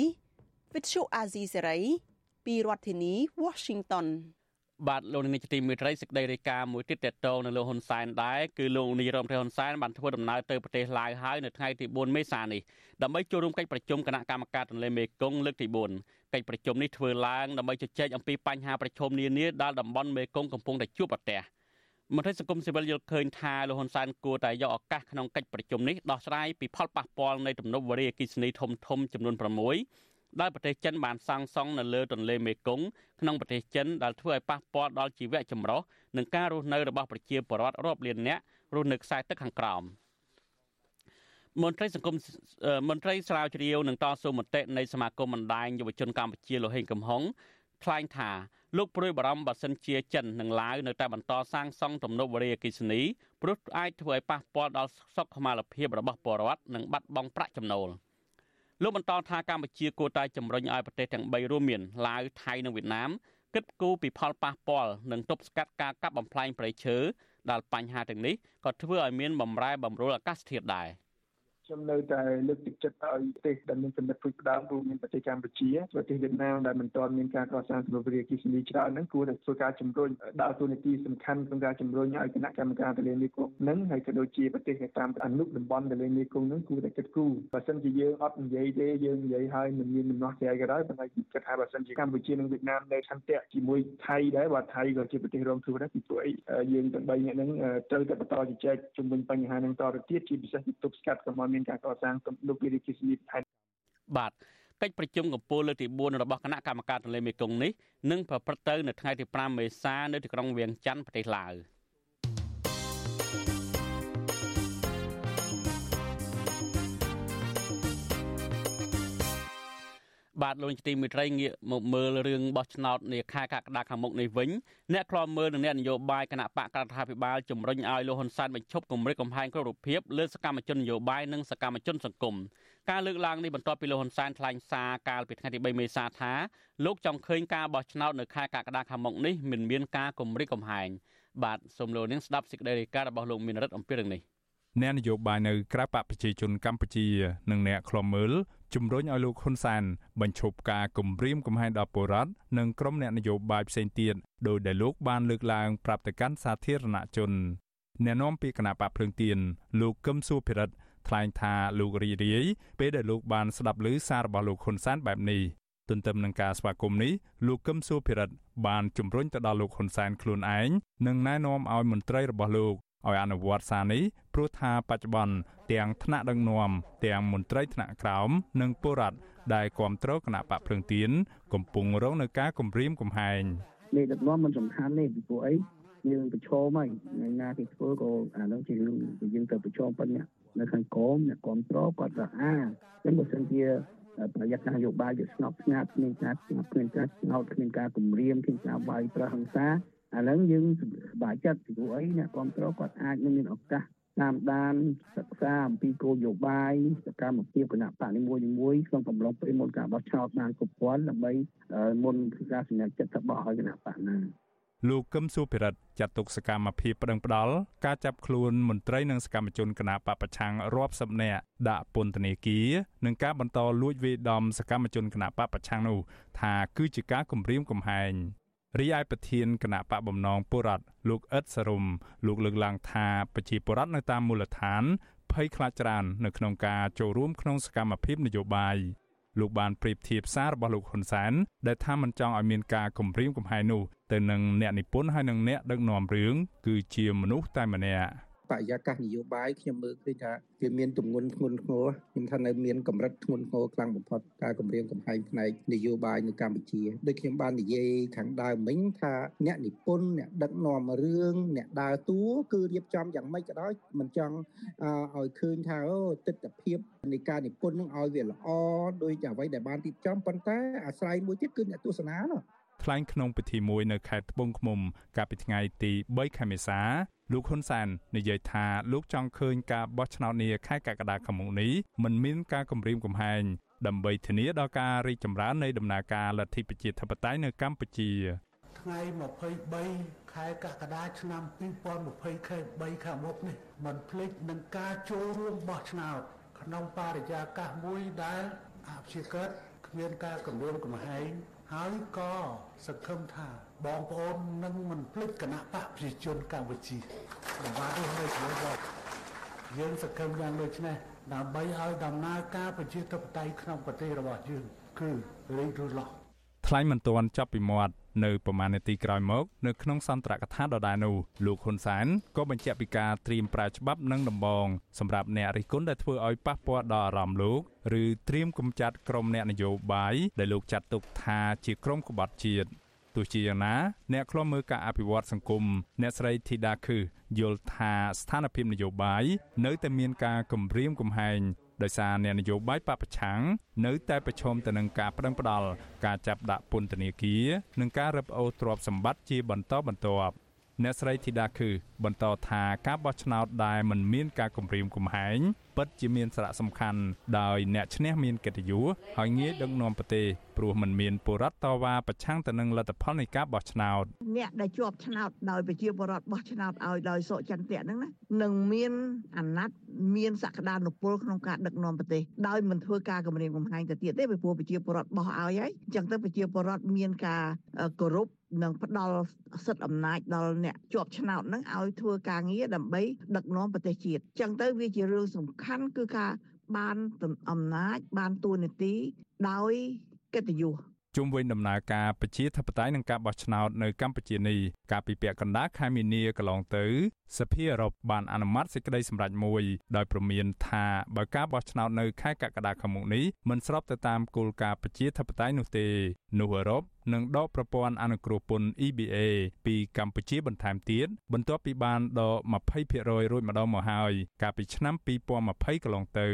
Vithu Azizi Serai ពីរដ្ឋធានី Washington បាទលោកនាយកទីមេត្រីសេចក្តីរាយការណ៍មួយទៀតតទៅនៅលោកហ៊ុនសែនដែរគឺលោកនាយរដ្ឋមន្ត្រីហ៊ុនសែនបានធ្វើដំណើរទៅប្រទេសឡាវហើយនៅថ្ងៃទី4មេសានេះដើម្បីចូលរួមកិច្ចប្រជុំគណៈកម្មការទន្លេមេគង្គលើកទី4កិច្ចប្រជុំនេះធ្វើឡើងដើម្បីជជែកអំពីបញ្ហាប្រឈមនានាដែលតំបន់មេគង្គកំពុងតែជួបប្រទះមន្ត្រីសង្គមស៊ីវិលយល់ឃើញថាលោកហ៊ុនសែនគួរតែយកឱកាសក្នុងកិច្ចប្រជុំនេះដោះស្រាយពីផលប៉ះពាល់នៃទំនប់វារីអគ្គិសនីធំធំចំនួន6 ដែលប្រទេសចិនបានសាងសង់នៅលើទន្លេមេគង្គក្នុងប្រទេសចិនដែលធ្វើឲ្យប៉ះពាល់ដល់ជីវៈចម្រុះនិងការរស់នៅរបស់ប្រជាពលរដ្ឋរាប់លាននាក់រស់នៅខ្សែទឹកខាងក្រោមមន្ត្រីសង្គមមន្ត្រីស្រាវជ្រាវនឹងតស៊ូមតិនៃសមាគមបណ្ដាញយុវជនកម្ពុជាលោកហេងកំហុងថ្លែងថាលោកព្រួយបារម្ភបើសិនជាចិននិងឡាវនៅតែបន្តសាងសង់ទំនប់វារីអគ្គិសនីព្រោះអាចធ្វើឲ្យប៉ះពាល់ដល់សុខុមាលភាពរបស់ពលរដ្ឋនិងបាត់បង់ប្រាក់ចំណូល លោកបន្តថាកម្ពុជាគួរតែជំរុញឲ្យប្រទេសទាំង3រួមមានឡាវថៃនិងវៀតណាមគិតគូរពីផលប៉ះពាល់និងទប់ស្កាត់ការកាប់បំផ្លាញព្រៃឈើដែលបញ្ហាទាំងនេះក៏ធ្វើឲ្យមានបំរែបំរួលអាកាសធាតុដែរ។ ខ្ញុំនៅតែលើកទឹកចិត្តឲ្យប្រទេសដែលមានចំណិតព្រួយផ្ដើមរួមមានប្រទេសកម្ពុជាប្រទេសវៀតណាមដែលមិនទាន់មានការកសាងទំនប់វារីអគ្គិសនីច្រើនហ្នឹងគួរតែធ្វើការជំរុញដើរតួនាទីសំខាន់ក្នុងការជំរុញឲ្យគណៈកម្មការទន្លេមេគង្គហ្នឹងហើយក៏ដូចជាប្រទេសនៅតាមអនុតំបន់ទន្លេមេគង្គហ្នឹងគួរតែគិតគូរបើសិនជាយើងអត់និយាយទេយើងនិយាយហើយមិនមានដំណោះស្រាយក៏ដោយប៉ុន្តែគិតថាបើសិនជាកម្ពុជានិងវៀតណាមនៅឆន្ទៈជាមួយថៃដែរបាទថៃក៏ជាប្រទេសរងគ្រោះដែរពីព្រោះអីយើងទាំង3នាក់ហ្នឹងត្រូវតែបន្តជជែកជំរុញបញ្ហាហ្នឹងតទៅទៀតជាពិសេសទប់ស្កាត់កុំឲ្យមានការកសាងលោកវិរិទ្ធិស្មីផែនបាទកិច្ចប្រជុំកំពូលលើកទី4របស់គណៈកម្មការទន្លេមេគង្គនេះនឹងប្រព្រឹត្តទៅនៅថ្ងៃទី5មេសានៅទីក្រុងវៀងច័ន្ទប្រទេសឡាវ។ បាទលោកនាយកទីមេត្រីងាកមកមើលរឿងបោះឆ្នោតនាខែកក្កដាខាងមុខនេះវិញអ្នកខ្លាំមើលនិងអ្នកនយោបាយគណៈបករដ្ឋាភិបាលជំរុញឲ្យលោកហ៊ុនសែនបញ្ឈប់គម្រិតកំហែងគ្រប់រូបភាពលើសកម្មជននយោបាយនិងសកម្មជនសង្គមការលើកឡើងនេះបន្ទាប់ពីលោកហ៊ុនសែនថ្លែងសារកាលពីថ្ងៃទី3មេសាថាលោកចង់ឃើញការបោះឆ្នោតនៅខែកក្កដាខាងមុខនេះមិនមានការគម្រិតកំហែងបាទសូមលោកនាងស្ដាប់សេចក្តីរាយការណ៍របស់លោកមានរិទ្ធអំពីរឿងនេះអ្នកនយោបាយនៅក្រៅបកប្រជាជនកម្ពុជានិងអ្នកខ្លំមើល ជំរុញឲ្យលោកហ៊ុនសែនបញ្ឈប់ការគំរាមកំហែងដល់ពលរដ្ឋនិងក្រុមអ្នកនយោបាយផ្សេងទៀតដោយដែលលោកបានលើកឡើងប្រាប់ទៅកាន់សាធារណជនអ្នកនាំពាក្យគណៈបកភ្លើងទៀនលោកកឹមសុភិរិទ្ធថ្លែងថាលោករីរាយពេលដែលលោកបានស្ដាប់ឮសាររបស់លោកហ៊ុនសែនបែបនេះទន្ទឹមនឹងការស្វាគមន៍នេះលោកកឹមសុភិរិទ្ធបានជំរុញទៅដល់លោកហ៊ុនសែនខ្លួនឯងនិងណែនាំឲ្យមន្ត្រីរបស់លោក ឲ្យអនុវត្តសារនេះព្រោះថាបច្ចុប្បន្នទាំងថ្នាក់ដឹកនាំទាំងមន្ត្រីថ្នាក់ក្រោមនិងពលរដ្ឋដែលគ្រប់គ្រងគណៈបកភ្លឹងទៀនកំពុងរងនឹងការគំរាមកំហែងនេះដឹកនាំមិនសំខាន់ទេពីព្រោះអីយើងប្រឈមហើយថ្ងៃណាគេធ្វើក៏អានោះជារឿងយើងទៅប្រឈមប៉ុណ្ណឹងនៅខាងក្រមអ្នកគ្រប់គ្រងគាត់ថាអាអញ្ចឹងបើសិនជាប្រយ័ត្នការនយោបាយវាស្ងប់ស្ងាត់គ្មានការស្ងប់គ្មានការស្ងោតគ្មានការគំរាមគ្មានការវាយប្រហារហិង្សា ឥឡូវយើងសប្បាយចិត្តពីព្រោះអីអ្នកគ្រប់គ្រងគាត់អាចនឹងមានឱកាសតាមដានសិក្សាអំពីគោលនយោបាយសកម្មភាពគណៈបកនីមួយៗក្នុងកំឡុងពេលមុនការបោះឆ្នោតបានគ្រប់គ្រាន់ដើម្បីមុនការសម្រេចចិត្តរបស់ឲ្យគណៈបកណាលោកកឹមសុភិរិទ្ធចាត់ទុកសកម្មភាពប្តឹងផ្ដាល់ការចាប់ខ្លួនមន្ត្រីនិងសកម្មជនគណបកប្រឆាំងរាប់សិបនាក់ដាក់ពន្ធនាគារនិងការបន្តលួចវាយដំសកម្មជនគណបកប្រឆាំងនោះថាគឺជាការគំរាមកំហែង រីឯប្រធានគណៈបកបំណងបុរដ្ឋលោកអ៊ិតសរុំលោកលើកឡើងថាប្រជាពលរដ្ឋនៅតាមមូលដ្ឋានភ័យខ្លាចច្រើននៅក្នុងការចូលរួមក្នុងសកម្មភាពនយោបាយលោកបានប្រៀបធៀបសាររបស់លោកហ៊ុនសែនដែលថាមិនចង់ឲ្យមានការគំរាមកំហែងនោះទៅនឹងអ្នកនិពន្ធហើយនិងអ្នកដឹកនាំរឿងគឺជាមនុស្សតែម្នាក់ បរិយាកាសនយោបាយខ្ញុំមើលឃើញថាវាមានទម្ងន់ធ្ងន់ធ្ងរខ្ញុំថានៅមានកម្រិតធ្ងន់ធ្ងរខ្លាំងបំផុតការគម្រាមកំហែងផ្នែកនយោបាយនៅកម្ពុជាដូចខ្ញុំបាននិយាយខាងដើមមិញថាអ្នកនិពន្ធអ្នកដឹកនាំរឿងអ្នកដើរតួគឺរៀបចំយ៉ាងម៉េចក៏ដោយមិនចង់ឲ្យឃើញថាអូទស្សនវិជ្ជានៃការនិពន្ធនឹងឲ្យវាល្អដោយអ្វីដែលបានរៀបចំប៉ុន្តែអាស្រ័យមួយទៀតគឺអ្នកទស្សនានោះថ្លែងក្នុងពិធីមួយនៅខេត្តត្បូងឃ្មុំកាលពីថ្ងៃទី3ខែមេសា លោកហ៊ុនសែននិយាយថាលោកចង់ឃើញការបោះឆ្នោតនាខែកក្កដាខាងមុខនេះមិនមានការគំរាមកំហែងដើម្បីធានាដល់ការរីកចម្រើននៃដំណើរការលទ្ធិប្រជាធិបតេយ្យនៅកម្ពុជាថ្ងៃ23ខែកក្កដាឆ្នាំ2020ខែ3ខាងមុខនេះមិនភ្លេចនឹងការចូលរួមបោះឆ្នោតក្នុងបរិយាកាសមួយដែលអភិជាកិតគ្មានការគម្រាមកំហែង ហើយក៏សង្ឃឹមថាបងប្អូននឹងមិនភ្លេចគណៈបកប្រជាជនកម្ពុជាដើម្បីរស់នៅជាមួយបងយើងសង្ឃឹមយ៉ាងដូចនេះដើម្បីឲ្យដំណើរការប្រជាធិបតេយ្យក្នុងប្រទេសរបស់យើងគឺរីករាយឡោះថ្លែងមិនទាន់ចប់ពីមាត់ នៅប្រមាណនាទីក្រោយមកនៅក្នុងសន្ទរកថាដដែលនោះលោកហ៊ុនសែនក៏បញ្ជាក់ពីការត្រៀមប្រើច្បាប់និងដំបងសម្រាប់អ្នករិះគន់ដែលធ្វើឲ្យប៉ះពាល់ដល់អារម្មណ៍លោកឬត្រៀមកំចាត់ក្រុមអ្នកនយោបាយដែលលោកចាត់ទុកថាជាក្រុមក្បត់ជាតិទោះជាយ៉ាងណាអ្នកខ្លំមើលការអភិវឌ្ឍសង្គមអ្នកស្រីធីតាខឹយល់ថាស្ថានភាពនយោបាយនៅតែមានការគំរាមកំហែង ដោយសារអ្នកនយោបាយបពប្រឆាំងនៅតែប្រឈមទៅនឹងការប្តឹងផ្តល់ការចាប់ដាក់ពន្ធនាគារនិងការរឹបអូសទ្រព្យសម្បត្តិជាបន្តបន្ទាប់អ្នកស្រីធីតាខឺបន្តថាការបោះឆ្នោតដែលមិនមានការគំរាមកំហែង ពិតជាមានសារៈសំខាន់ដោយអ្នកឈ្នះមានកិត្តិយសហើយងាយដឹកនាំប្រទេសព្រោះมันមានបុរដ្ឋតវ៉ាប្រឆាំងទៅនឹងលទ្ធផលនៃការបោះឆ្នោតអ្នកដែលជាប់ឆ្នោតដោយប្រជាពលរដ្ឋបោះឆ្នោតឲ្យដោយសុចន្ទៈហ្នឹងណានឹងមានអាណត្តិមានសក្តានុពលក្នុងការដឹកនាំប្រទេសដោយមិនធ្វើការគម្រាមកំហែងទៅទៀតទេពីព្រោះប្រជាពលរដ្ឋបោះឲ្យហើយអញ្ចឹងទៅប្រជាពលរដ្ឋមានការគោរពនិងផ្ដល់សិទ្ធិអំណាចដល់អ្នកជាប់ឆ្នោតហ្នឹងឲ្យធ្វើការងារដើម្បីដឹកនាំប្រទេសជាតិអញ្ចឹងទៅវាជារឿងសំខាន់គឺការបានអំណាចបានទួនាទីដោយកិត្តិយស ជុំវិញដំណើរការប្រជាធិបតេយ្យនិងការបោះឆ្នោតនៅកម្ពុជានេះកាលពីពាក់កណ្ដាលខែមីនាកន្លងទៅសភាអឺរ៉ុបបានអនុម័តសេចក្តីសម្រេចមួយដោយព្រមានថាបើការបោះឆ្នោតនៅខែកក្កដាខាងមុខនេះមិនស្របទៅតាមគោលការណ៍ប្រជាធិបតេយ្យនោះទេនោះអឺរ៉ុបនឹងដកប្រព័ន្ធអនុគ្រោះពន្ធ EBA ពីកម្ពុជាបន្ថែមទៀតបន្ទាប់ពីបានដក20%រួចម្ដងមកហើយកាលពីឆ្នាំ2020កន្លងទៅ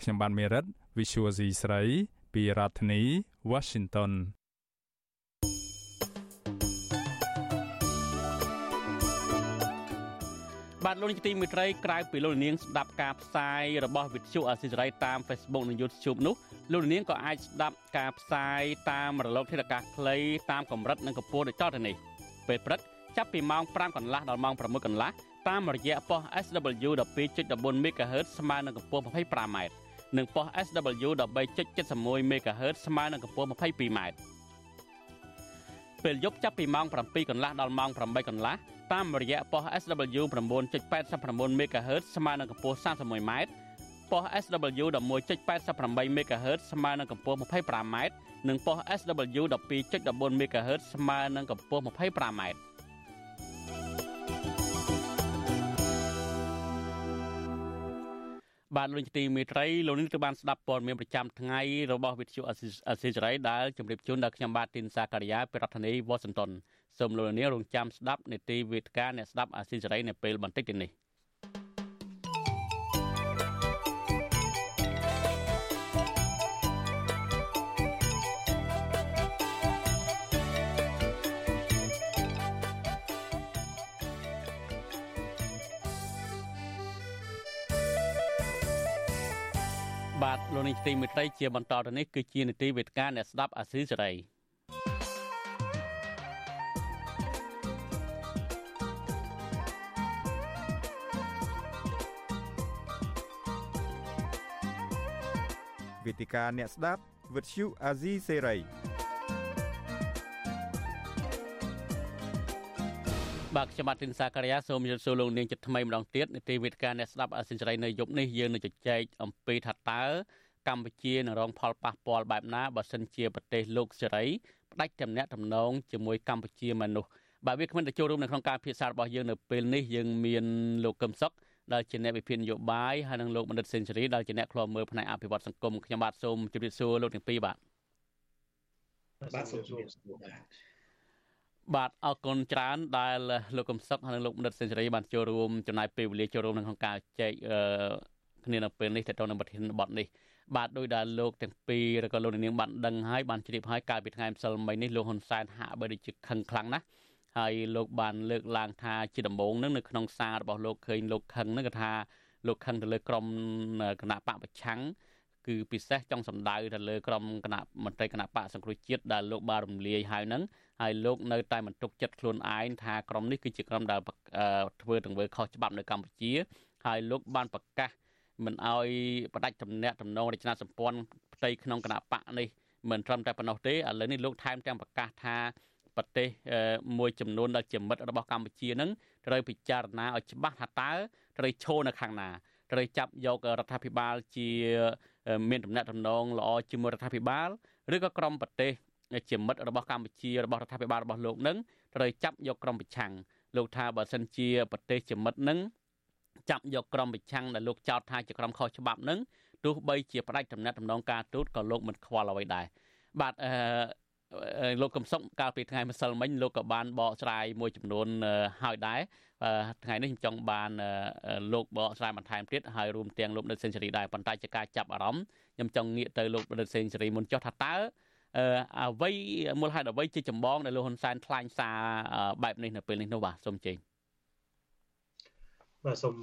ខ្ញុំបានមេរិត Visual C ស្រី ពីរដ្ឋធានី Washington បាទលោកនាយកទីមេត្រីក្រៅពីលោកនាងស្ដាប់ការផ្សាយរបស់វិទ្យុអាស៊ីសេរីតាម Facebook និង YouTube នោះលោកនាងក៏អាចស្ដាប់ការផ្សាយតាមរលកធាតុអាកាសខ្លីតាមកម្រិតនិងកម្ពស់ដូចតទៅនេះពេលព្រឹកចាប់ពីម៉ោង5កន្លះដល់ម៉ោង6កន្លះតាមរយៈប៉ុស SW 12.14 MHz ស្មើនឹងកម្ពស់ 25m និងប៉ុស SW 13.71 MHz ស្មើនឹងកម្ពស់ 22m ពេលយប់ចាប់ពីម៉ោង7កន្លះដល់ម៉ោង8កន្លះតាមរយៈប៉ុស SW 9.89 MHz ស្មើនឹងកម្ពស់ 31m ប៉ុស SW 11.88 MHz ស្មើនឹងកម្ពស់ 25m និងប៉ុស SW 12.14 MHz ស្មើនឹងកម្ពស់ 25m បាទលោកទីមេត្រីលោកនេះត្រូវបានស្ដាប់ព័ត៌មានប្រចាំថ្ងៃរបស់វិទ្យុអស៊ីសេរីដែលជម្រាបជូនដល់ខ្ញុំបាទទីនសាការីយ៉ាពីរដ្ឋធានីវ៉ាស៊ីនតោនសូមលោកនាងរងចាំស្ដាប់នេតិវេទិកាអ្នកស្ដាប់អស៊ីសេរីនៅពេលបន្តិចទៀតនេះ លោកនាងទីមេត្រីជាបន្តទៅនេះគឺជានីតិវេទិកាអ្នកស្ដាប់អាស៊ីសេរីវេទិកាអ្នកស្ដាប់វិទ្យុអាស៊ីសេរីបាទខ្ញុំបាទទីនសាករិយាសូមជម្រាបសួរលោកនាងចិត្តថ្មីម្ដងទៀតនីតិវិទ្យាអ្នកស្ដាប់អសិលសេរីនៅយប់នេះយើងនឹងជជែកអំពីថាតើ កម្ពុជានឹងរងផលប៉ះពាល់បែបណាបើសិនជាប្រទេសលោកសេរីផ្ដាច់ទំនាក់ទំនងជាមួយកម្ពុជាមនុស្សបាទវាគ្មិនទៅចូលរួមនៅក្នុងការពិភាក្សារបស់យើងនៅពេលនេះយើងមានលោកកឹមសុខដែលជាអ្នកវិភាគនយោបាយហើយនិងលោកបណ្ឌិតសេនស៊ូរីដែលជាអ្នកខ្លោមើលផ្នែកអភិវឌ្ឍសង្គមខ្ញុំបាទសូមជម្រាបសួរលោកទាំងពីរបាទបាទសូមជម្រាបសួរបាទបាទអរគុណច្រើនដែលលោកកំសុកហើយនិងលោកបណ្ឌិតសេនស៊ូរីបានចូលរួមចំណាយពេលវេលាចូលរួមក្នុងការចែកគ្នានៅពេលនេះទៅទៅនឹងប្រធានបទនេះ បាទដោយដែលលោកទាំងពីរឬក៏លោកនាងបានដឹងហើយបានជ្រាបហើយកាលពីថ្ងៃម្សិលមិញនេះលោកហ៊ុនសែនហាក់បីដូចជាខឹងខ្លាំងណាស់ហើយលោកបានលើកឡើងថាជាដំបូងនឹងនៅក្នុងសាររបស់លោកឃើញលោកខឹងនឹងគឺថាលោកខឹងទៅលើក្រមគណៈបកប្រឆាំងគឺពិសេសចង់សម្ដៅទៅលើក្រមគណៈមន្ត្រីគណៈបកសង្គ្រោះជាតិដែលលោកបានរំលាយហើយនឹងហើយលោកនៅតែមិនទុកចិត្តខ្លួនឯងថាក្រមនេះគឺជាក្រមដែលធ្វើទង្វើខុសច្បាប់នៅកម្ពុជាហើយលោកបានប្រកាស មិនអោយបដិចំណែកតំណងរចនាសម្ព័ន្ធផ្ទៃក្នុងគណៈបកនេះមិនត្រឹមតែប៉ុណ្ណោះទេឥឡូវនេះលោកថែមទាំងប្រកាសថាប្រទេសមួយចំនួនដែលជាមិត្តរបស់កម្ពុជានឹងត្រូវពិចារណាឲ្យច្បាស់ថាតើត្រូវឈរនៅខាងណាត្រូវចាប់យករដ្ឋាភិបាលជាមានតំណែងតំណងល្អជាមួយរដ្ឋាភិបាលឬក៏ក្រុមប្រទេសជាមិត្តរបស់កម្ពុជារបស់រដ្ឋាភិបាលរបស់លោកនឹងត្រូវចាប់យកក្រុមប្រឆាំងលោកថាបើសិនជាប្រទេសជាមិត្តនឹង ចាប់យកក្រុមប្រឆាំងដែលលោកចោទថាជាក្រុមខុសច្បាប់នឹងទោះបីជាផ្ដាច់ដំណាក់ដំណងការទូតក៏លោកមិនខ្វល់អ្វីដែរបាទអឺលោកកំសុកកាលពីថ្ងៃម្សិលមិញលោកក៏បានបកស្រាយមួយចំនួនហើយដែរថ្ងៃនេះខ្ញុំចង់បានលោកបកស្រាយបន្ថែមទៀតហើយរួមទាំងលោកដិតសេនស៊ូរីដែរប៉ុន្តែជាការចាប់អារម្មណ៍ខ្ញុំចង់ងាកទៅលោកដិតសេនស៊ូរីមុនចុះថាតើអ្វីមូលហេតុអ្វីជាចម្បងដែលលោកហ៊ុនសែនថ្លែងសារបែបនេះនៅពេលនេះនោះបាទសូមជើញបា ទសូម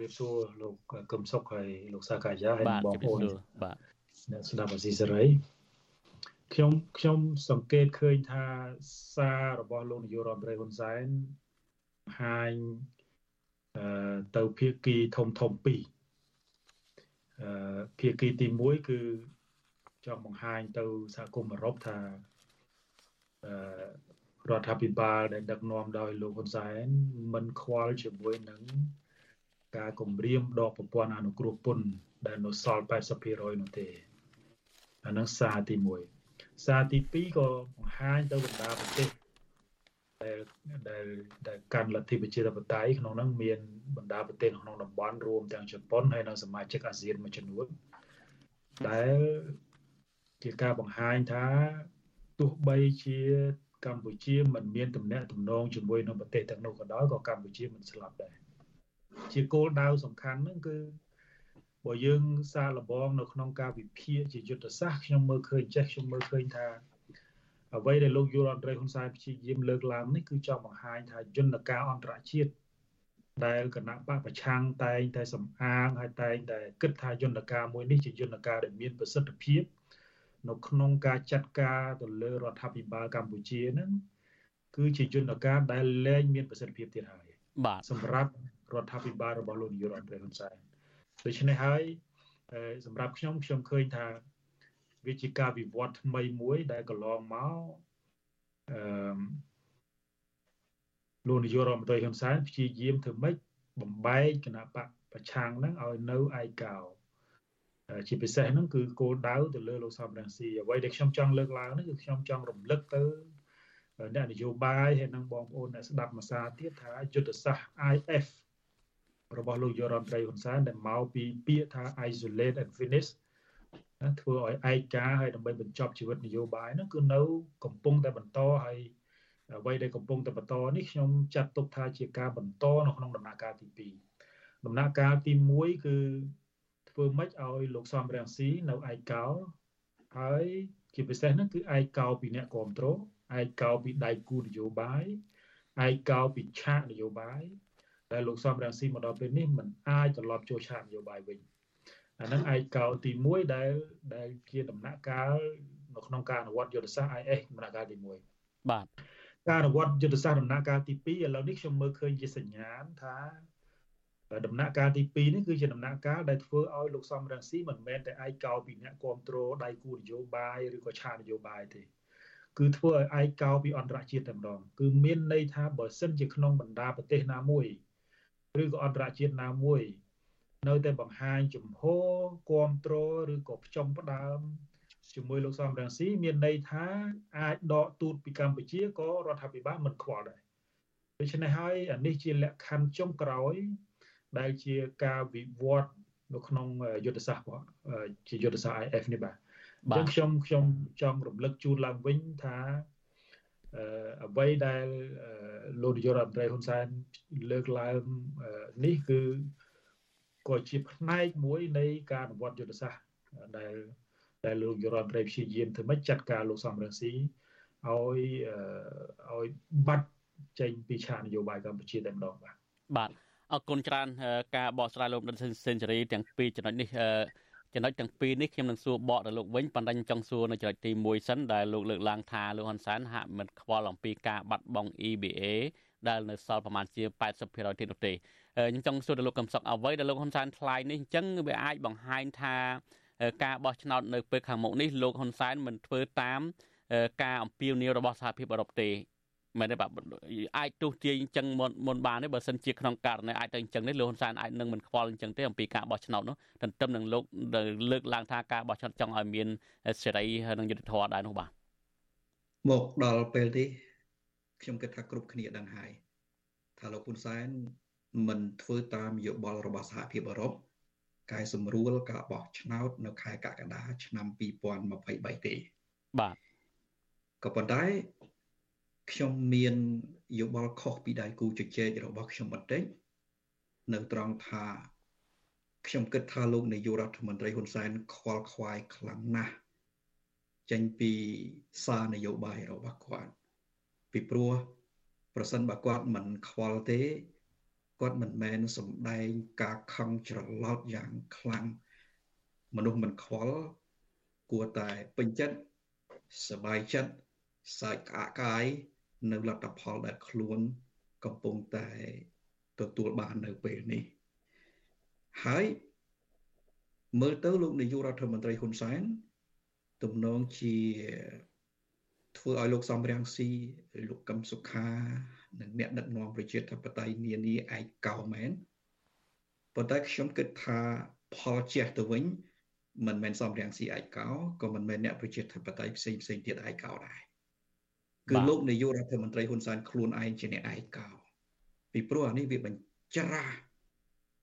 វាសួរលោកកឹមសុខហើយលោកសាកាយាហើយបងប្អូនបាទអ្នកស្ដាប់អាស៊ីសេរីខ្ញុំខ្ញុំសង្កេតឃើញថាសាររបស់លោកនាយករដ្ឋមន្ត្រីហ៊ុនសែនហាញអឺទៅភាគីធំធំពីរអឺភាគីទី1គឺចង់បង្ហាញទៅសហគមន៍អឺរ៉ុបថាអឺ រដ្ឋាភិបាលដែលដឹកនាំដោយលោកហ៊ុនសែនមិនខ្វល់ជាមួយនឹងការគម្រាមដកប្រព័ន្ធអនុគ្រោះពន្ធដែលនៅសល់80%នោះទេអានឹងសារទី1សារទី2ក៏បង្ហាញទៅបណ្ដាប្រទេសដែលដែលដែលកាន់លទ្ធិប្រជាធិបតេយ្យក្នុងនោះមានបណ្ដាប្រទេសក្នុងតំបន់រួមទាំងជប៉ុនហើយនិងសមាជិកអាស៊ានមួយចំនួនដែលជាការបង្ហាញថាទោះបីជា កម្ពុជាមិនមានទំនាក់ទំនងជាមួយនឹងប្រទេសទាំងនោះក៏ដោយក៏កម្ពុជាមិនស្លាប់ដែរជាគោលដៅសំខាន់ហ្នឹងគឺបើយើងសារលបងនៅក្នុងការវិភាគជាយុទ្ធសាស្ត្រខ្ញុំមើលឃើញចេះខ្ញុំមើលឃើញថាអ្វីដែលលោកយុរអន្តរហ៊ុនសែនព្យាយាមលើកឡើងនេះគឺចង់បង្ហាញថាយន្តការអន្តរជាតិដែលគណៈបកប្រឆាំងតែងតែសំអាងហើយតែងតែគិតថាយន្តការមួយនេះជាយន្តការដែលមានប្រសិទ្ធភាព នៅក្នុងការចាត់ការទៅលើរដ្ឋាភិបាលកម្ពុជាហ្នឹងគឺជាយន្តការដែលលែងមានប្រសិទ្ធភាពទៀតហើយបាទសម្រាប់រដ្ឋាភិបាលរបស់លោកនាយករដ្ឋមន្ត្រីហ៊ុនសែនដូច្នេះហើយសម្រាប់ខ្ញុំខ្ញុំឃើញថាវាជាការវិវត្តថ្មីមួយដែលកន្លងមកអឺលោកនាយករដ្ឋមន្ត្រីហ៊ុនសែនព្យាយាមធ្វើម៉េចបំបែកគណៈបកប្រឆាំងហ្នឹងឲ្យនៅឯកោ ជាពិសេសហ្នឹងគឺគោលដៅទៅលើលោកសំរងស៊ីអ្វីដែលខ្ញុំចង់លើកឡើងនេះគឺខ្ញុំចង់រំលឹកទៅអ្នកនយោបាយហើយនិងបងប្អូនអ្នកស្ដាប់ភាសាទៀតថាយុទ្ធសាស្ត្រ IF របស់លោកយុរដ្ឋមន្ត្រីហ៊ុនសែនដែលមកពីពាក្យថា isolate and finish ណាធ្វើឲ្យឯកាហើយដើម្បីបញ្ចប់ជីវិតនយោបាយហ្នឹងគឺនៅកំពុងតែបន្តហើយអ្វីដែលកំពុងតែបន្តនេះខ្ញុំចាត់ទុកថាជាការបន្តនៅក្នុងដំណាក់កាលទី2ដំណាក់កាលទី1គឺ ធ្វើម៉េចឲ្យលោកសំរងស៊ីនៅឯកោហើយជាពិសេសហ្នឹងគឺឯកោពីអ្នកគ្រប់គ្រងឯកោពីដៃគូនយោបាយឯកោពីឆាកនយោបាយដែលលោកសំរងស៊ីមកដល់ពេលនេះមិនអាចត្រឡប់ចូលឆាកនយោបាយវិញអាហ្នឹងឯកោទី1ដែលដែលជាដំណាក់កាលនៅក្នុងការអនុវត្តយុទ្ធសាស្ត្រ IS ដំណាក់កាលទី1បាទការអនុវត្តយុទ្ធសាស្ត្រដំណាក់កាលទី2ឥឡូវនេះខ្ញុំមើលឃើញជាសញ្ញាណថា ដំណាក់កាលទី2នេះគឺជាដំណាក់កាលដែលធ្វើឲ្យលោកសំរងស៊ីមិនមែនតែឯកោពីអ្នកគ្រប់គ្រងដៃគូនយោបាយឬក៏ឆាកនយោបាយទេគឺធ្វើឲ្យឯកោពីអន្តរជាតិតែម្ដងគឺមានន័យថាបើសិនជាក្នុងបណ្ដាប្រទេសណាមួយឬក៏អន្តរជាតិណាមួយ នៅតែបង្ហាញជំហរគ្រប់គ្រងឬក៏ផ្ចំផ្ដើមជាមួយលោកសំរងស៊ីមានន័យថាអាចដកទូតពីកម្ពុជាក៏រដ្ឋាភិបាលមិនខ្វល់ដែរដូច្នេះហើយអានេះជាលក្ខខណ្ឌចុងក្រោយ ដែលជាការវិវត្តនៅក្នុងយុទ្ធសាស្ត្រជាយុទ្ធសាស្ត្រ IF នេះបាទអញ្ចឹងខ្ញុំខ្ញុំចង់រំលឹកជូនឡើងវិញថាអ្វីដែលលោកនាយករដ្ឋមន្ត្រីហ៊ុនសែនលើកឡើងនេះគឺក៏ជាផ្នែកមួយនៃការអនុវត្តយុទ្ធសាស្ត្រដែលដែលលោកនាយករដ្ឋមន្ត្រីព្យាយាមធ្វើម៉េចចាត់ការលោកសំរងស៊ីឲ្យឲ្យបាត់ចេញពីឆាកនយោបាយកម្ពុជាតែម្ដងបាទបាទ អរគុណច្រើនការបកស្រាយលោកដិនសេនស៊ូរីទាំងពីរចំណុចនេះចំណុចទាំងពីរនេះខ្ញុំនឹងសួរបកទៅលោកវិញប៉ុន្តែខ្ញុំចង់សួរនៅចំណុចទី1សិនដែលលោកលើកឡើងថាលោកហ៊ុនសែនហាក់មិនខ្វល់អំពីការបាត់បង់ EBA ដែលនៅសល់ប្រមាណជា80%ទៀតនោះទេខ្ញុំចង់សួរទៅលោកកំសុកអ្វីដែលលោកហ៊ុនសែនថ្លែងនេះអញ្ចឹងវាអាចបង្ហាញថាការបោះឆ្នោតនៅពេលខាងមុខនេះលោកហ៊ុនសែនមិនធ្វើតាមការអំពាវនាវរបស់សហភាពអឺរ៉ុបទេ មែនទេបាទអាចទោះទាយអញ្ចឹងមុនមុនបានទេបើសិនជាក្នុងករណីអាចទៅអញ្ចឹងនេះលោកហ៊ុនសែនអាចនឹងមិនខ្វល់អញ្ចឹងទេអំពីការបោះឆ្នោតនោះទន្ទឹមនឹងលោកលើកឡើងថាការបោះឆ្នោតចង់ឲ្យមានសេរីនិងយុត្តិធម៌ដែរនោះបាទមកដល់ពេលនេះខ្ញុំគិតថាគ្រប់គ្នាដឹងហើយថាលោកហ៊ុនសែនមិនធ្វើតាមយោបល់របស់សហភាពអឺរ៉ុបកែសម្រួលការបោះឆ្នោតនៅខែកក្កដាឆ្នាំ2023ទេបាទក៏ប៉ុន្តែ ខ្ញុំមានយោបល់ខុសពីដៃគូជជែករបស់ខ្ញុំបន្តិចនៅត្រង់ថាខ្ញុំគិតថាលោកនាយករដ្ឋមន្ត្រីហ៊ុនសែនខ្វល់ខ្វាយខ្លាំងណាស់ចេញពីសារនយោបាយរបស់គាត់ពីព្រោះប្រសិនបើគាត់មិនខ្វល់ទេគាត់មិនមែនសំដែងការខឹងច្រឡោតយ៉ាងខ្លាំងមនុស្សមិនខ្វល់គួរតែពេញចិត្តសบายចិត្តសាច់ក្អាកកាយ នៅលទ្ធផលដែលខ្លួនកំពុងតែទទួលបាននៅពេលនេះហើយមើលទៅលោកនាយករដ្ឋមន្ត្រីហ៊ុនសែនទំនងជាធ្វើឲ្យលោកសំរាំងស៊ីលោកកឹមសុខានិងអ្នកដឹកនាំប្រជាធិបតេយ្យនានាឯកោមែនប៉ុន្តែខ្ញុំគិតថាផលជះទៅវិញមិនមែនសំរាំងស៊ីឯកោក៏មិនមែនអ្នកប្រជាធិបតេយ្យផ្សេងផ្សេងទៀតឯកោដែរ គឺលោកនាយករដ្ឋមន្ត្រីហ៊ុនសែនខ្លួនឯងជាអ្នកឯកោពីព្រោះអានេះវាបញ្ច្រាស់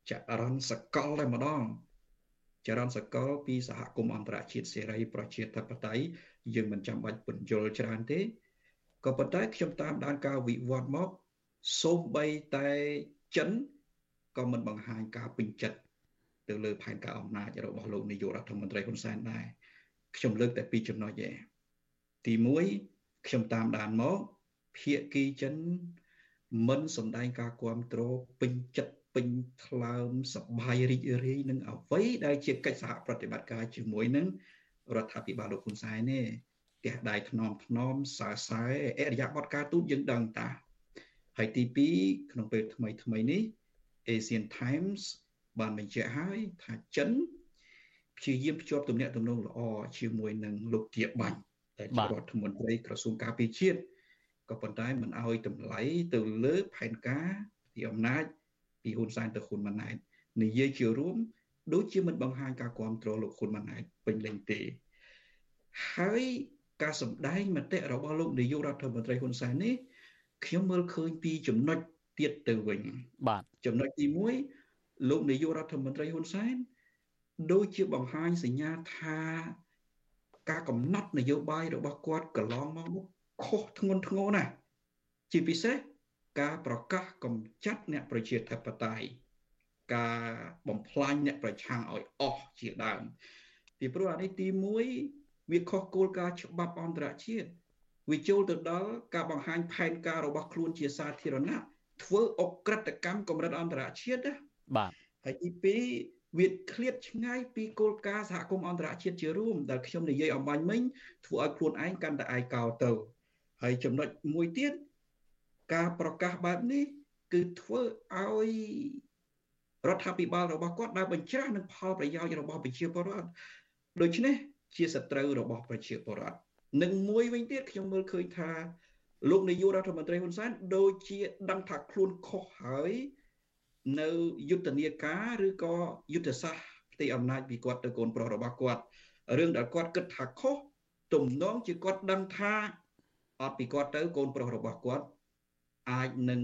ចរន្តសកលតែម្ដងចរន្តសកលពីសហគមន៍អន្តរជាតិសេរីប្រជាធិបតេយ្យយើងមិនចាំបាច់ពន្យល់ច្រើនទេក៏ប៉ុន្តែខ្ញុំតាមដានការវិវត្តមកសូម្បីតែចិនក៏មិនបង្ហាញការពេញចិត្តទៅលើផែនការអំណាចរបស់លោកនាយករដ្ឋមន្ត្រីហ៊ុនសែនដែរខ្ញុំលើកតែពីរចំណុចទេទី1 ខ្ញុំតាមដានមកភាគីចិនមិនសម្ដែងការគ្រប់គ្រងពេញចិត្តពេញថ្លើមសប្បាយរីករាយនឹងអ្វីដែលជាកិច្ចសហប្រតិបត្តិការជាមួយនឹងរដ្ឋាភិបាលលោកហ៊ុនសែនទេផ្ទះដៃថ្នមថ្នមសើសើអរិយាប័ត្រការទូតយើងដឹងតាហើយទី2ក្នុងពេលថ្មីថ្មីនេះ Asian Times បានបញ្ជាក់ហើយថាចិនព្យាយាមភ្ជាប់ទំនាក់ទំនងល្អជាមួយនឹងលោកជាបាញ់ ដែលជារដ្ឋមន្ត្រីក្រសួងការពារជាតិក៏ប៉ុន្តែមិនអោយតម្លៃទៅលើផែនការពីអំណាចពីហ៊ុនសែនទៅហ៊ុនម៉ាណែតនិយាយជារួមដូចជាមិនបង្ហាញការគ្រប់គ្រងលោកហ៊ុនម៉ាណែតពេញលេញទេហើយការសម្ដែងមតិរបស់លោកនាយករដ្ឋមន្ត្រីហ៊ុនសែននេះខ្ញុំមើលឃើញពីចំណុចទៀតទៅវិញ បាទចំណុចទី1លោកនាយករដ្ឋមន្ត្រីហ៊ុនសែនដូចជាបង្ហាញសញ្ញាថា ការកំណត់នយោបាយរបស់គាត់កន្លងមកនោះខុសធ្ងន់ធ្ងរណាស់ជាពិសេសការប្រកាសកំចាត់អ្នកប្រជាធិបតេយ្យការបំផ្លាញអ្នកប្រឆាំងឲ្យអស់ជាដើមពីព្រោះអានេះទី1វាខុសគោលការណ៍ច្បាប់អន្តរជាតិវាចូលទៅដល់ការបង្ហាញផែនការរបស់ខ្លួនជាសាធារណៈធ្វើអក្រិតកម្មកម្រិតអន្តរជាតិណាបាទហើយទី2 វាឃ្លាតឆ្ងាយពីគោលការណ៍សហគមន៍អន្តរជាតិជារួមដែលខ្ញុំនិយាយអំបញ្ញមិញធ្វើឲ្យខ្លួនឯងកាន់តែឯកោទៅហើយចំណុចមួយទៀតការប្រកាសបែបនេះ គឺធ្វើឲ្យរដ្ឋាភិបាលរបស់គាត់ដើរបញ្ច្រាស់នឹងផលប្រយោជន៍របស់ប្រជាពលរដ្ឋដូច្នេះជាសត្រូវរបស់ប្រជាពលរដ្ឋនឹងមួយវិញទៀតខ្ញុំមើលឃើញថាលោកនាយករដ្ឋមន្ត្រីហ៊ុនសែនដូចជាដឹងថាខ្លួនខុសហើយ នៅយុទ្ធនាការឬក៏យុទ្ធសាស្ត្រផ្ទៃអំណាចពីគាត់ទៅកូនប្រុសរបស់គាត់រឿងដែលគាត់គិតថាខុសទំនងជាគាត់ដឹងថាអត់ពីគាត់ទៅកូនប្រុសរបស់គាត់អាចនឹង